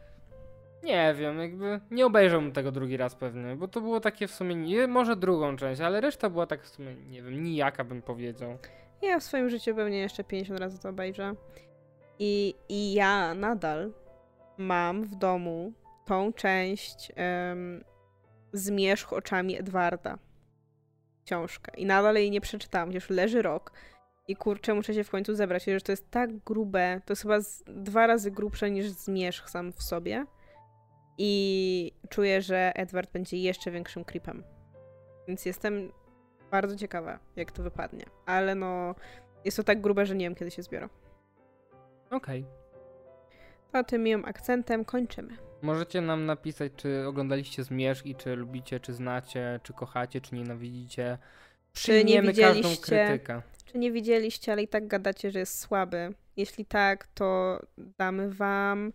nie wiem, jakby nie obejrzałbym tego drugi raz pewnie, bo to było takie w sumie, nie, może drugą część, ale reszta była tak w sumie, nie wiem, nijaka bym powiedział. Ja w swoim życiu pewnie jeszcze 50 razy to obejrzę. I, i ja nadal mam w domu tą część um, Zmierzch oczami Edwarda. Książkę. I nadal jej nie przeczytałam, chociaż leży rok. I kurczę, muszę się w końcu zebrać, że to jest tak grube, to jest chyba dwa razy grubsze niż Zmierzch sam w sobie. I czuję, że Edward będzie jeszcze większym creepem. Więc jestem bardzo ciekawa, jak to wypadnie. Ale no, jest to tak grube, że nie wiem, kiedy się zbiorę. Okej. To tym miłym akcentem kończymy. Możecie nam napisać, czy oglądaliście Zmierzch i czy lubicie, czy znacie, czy kochacie, czy nienawidzicie. Czy nie Przyjmiemy każdą krytykę. Czy nie widzieliście, ale i tak gadacie, że jest słaby? Jeśli tak, to damy wam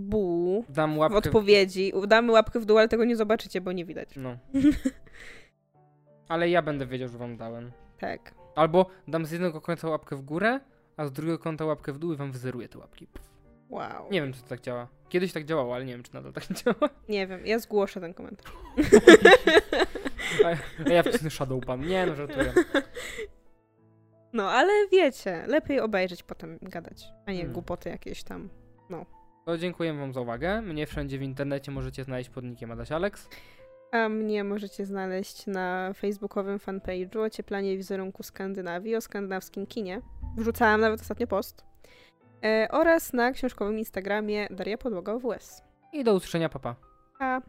bu Dam w łapkę odpowiedzi. Damy łapkę w dół, ale tego nie zobaczycie, bo nie widać. No. Ale ja będę wiedział, że wam dałem. tak. Albo dam z jednego końca łapkę w górę, a z drugiego kąta łapkę w dół i wam wyzeruję te łapki. Wow. Nie wiem, czy to tak działa. Kiedyś tak działało, ale nie wiem, czy nadal tak działa. Nie wiem, ja zgłoszę ten komentarz. A, ja wcisnę Shadowban. Nie, no żartuję. No, ale wiecie, lepiej obejrzeć, potem gadać, a nie Hmm. głupoty jakieś tam. To dziękuję wam za uwagę. Mnie wszędzie w internecie możecie znaleźć pod nickiem Adaś Alex. A mnie możecie znaleźć na facebookowym fanpage'u Ocieplanie wizerunku Skandynawii o skandynawskim kinie. Wrzucałam nawet ostatnio post. E, oraz na książkowym Instagramie Daria Podłoga OWS. I do usłyszenia, papa. A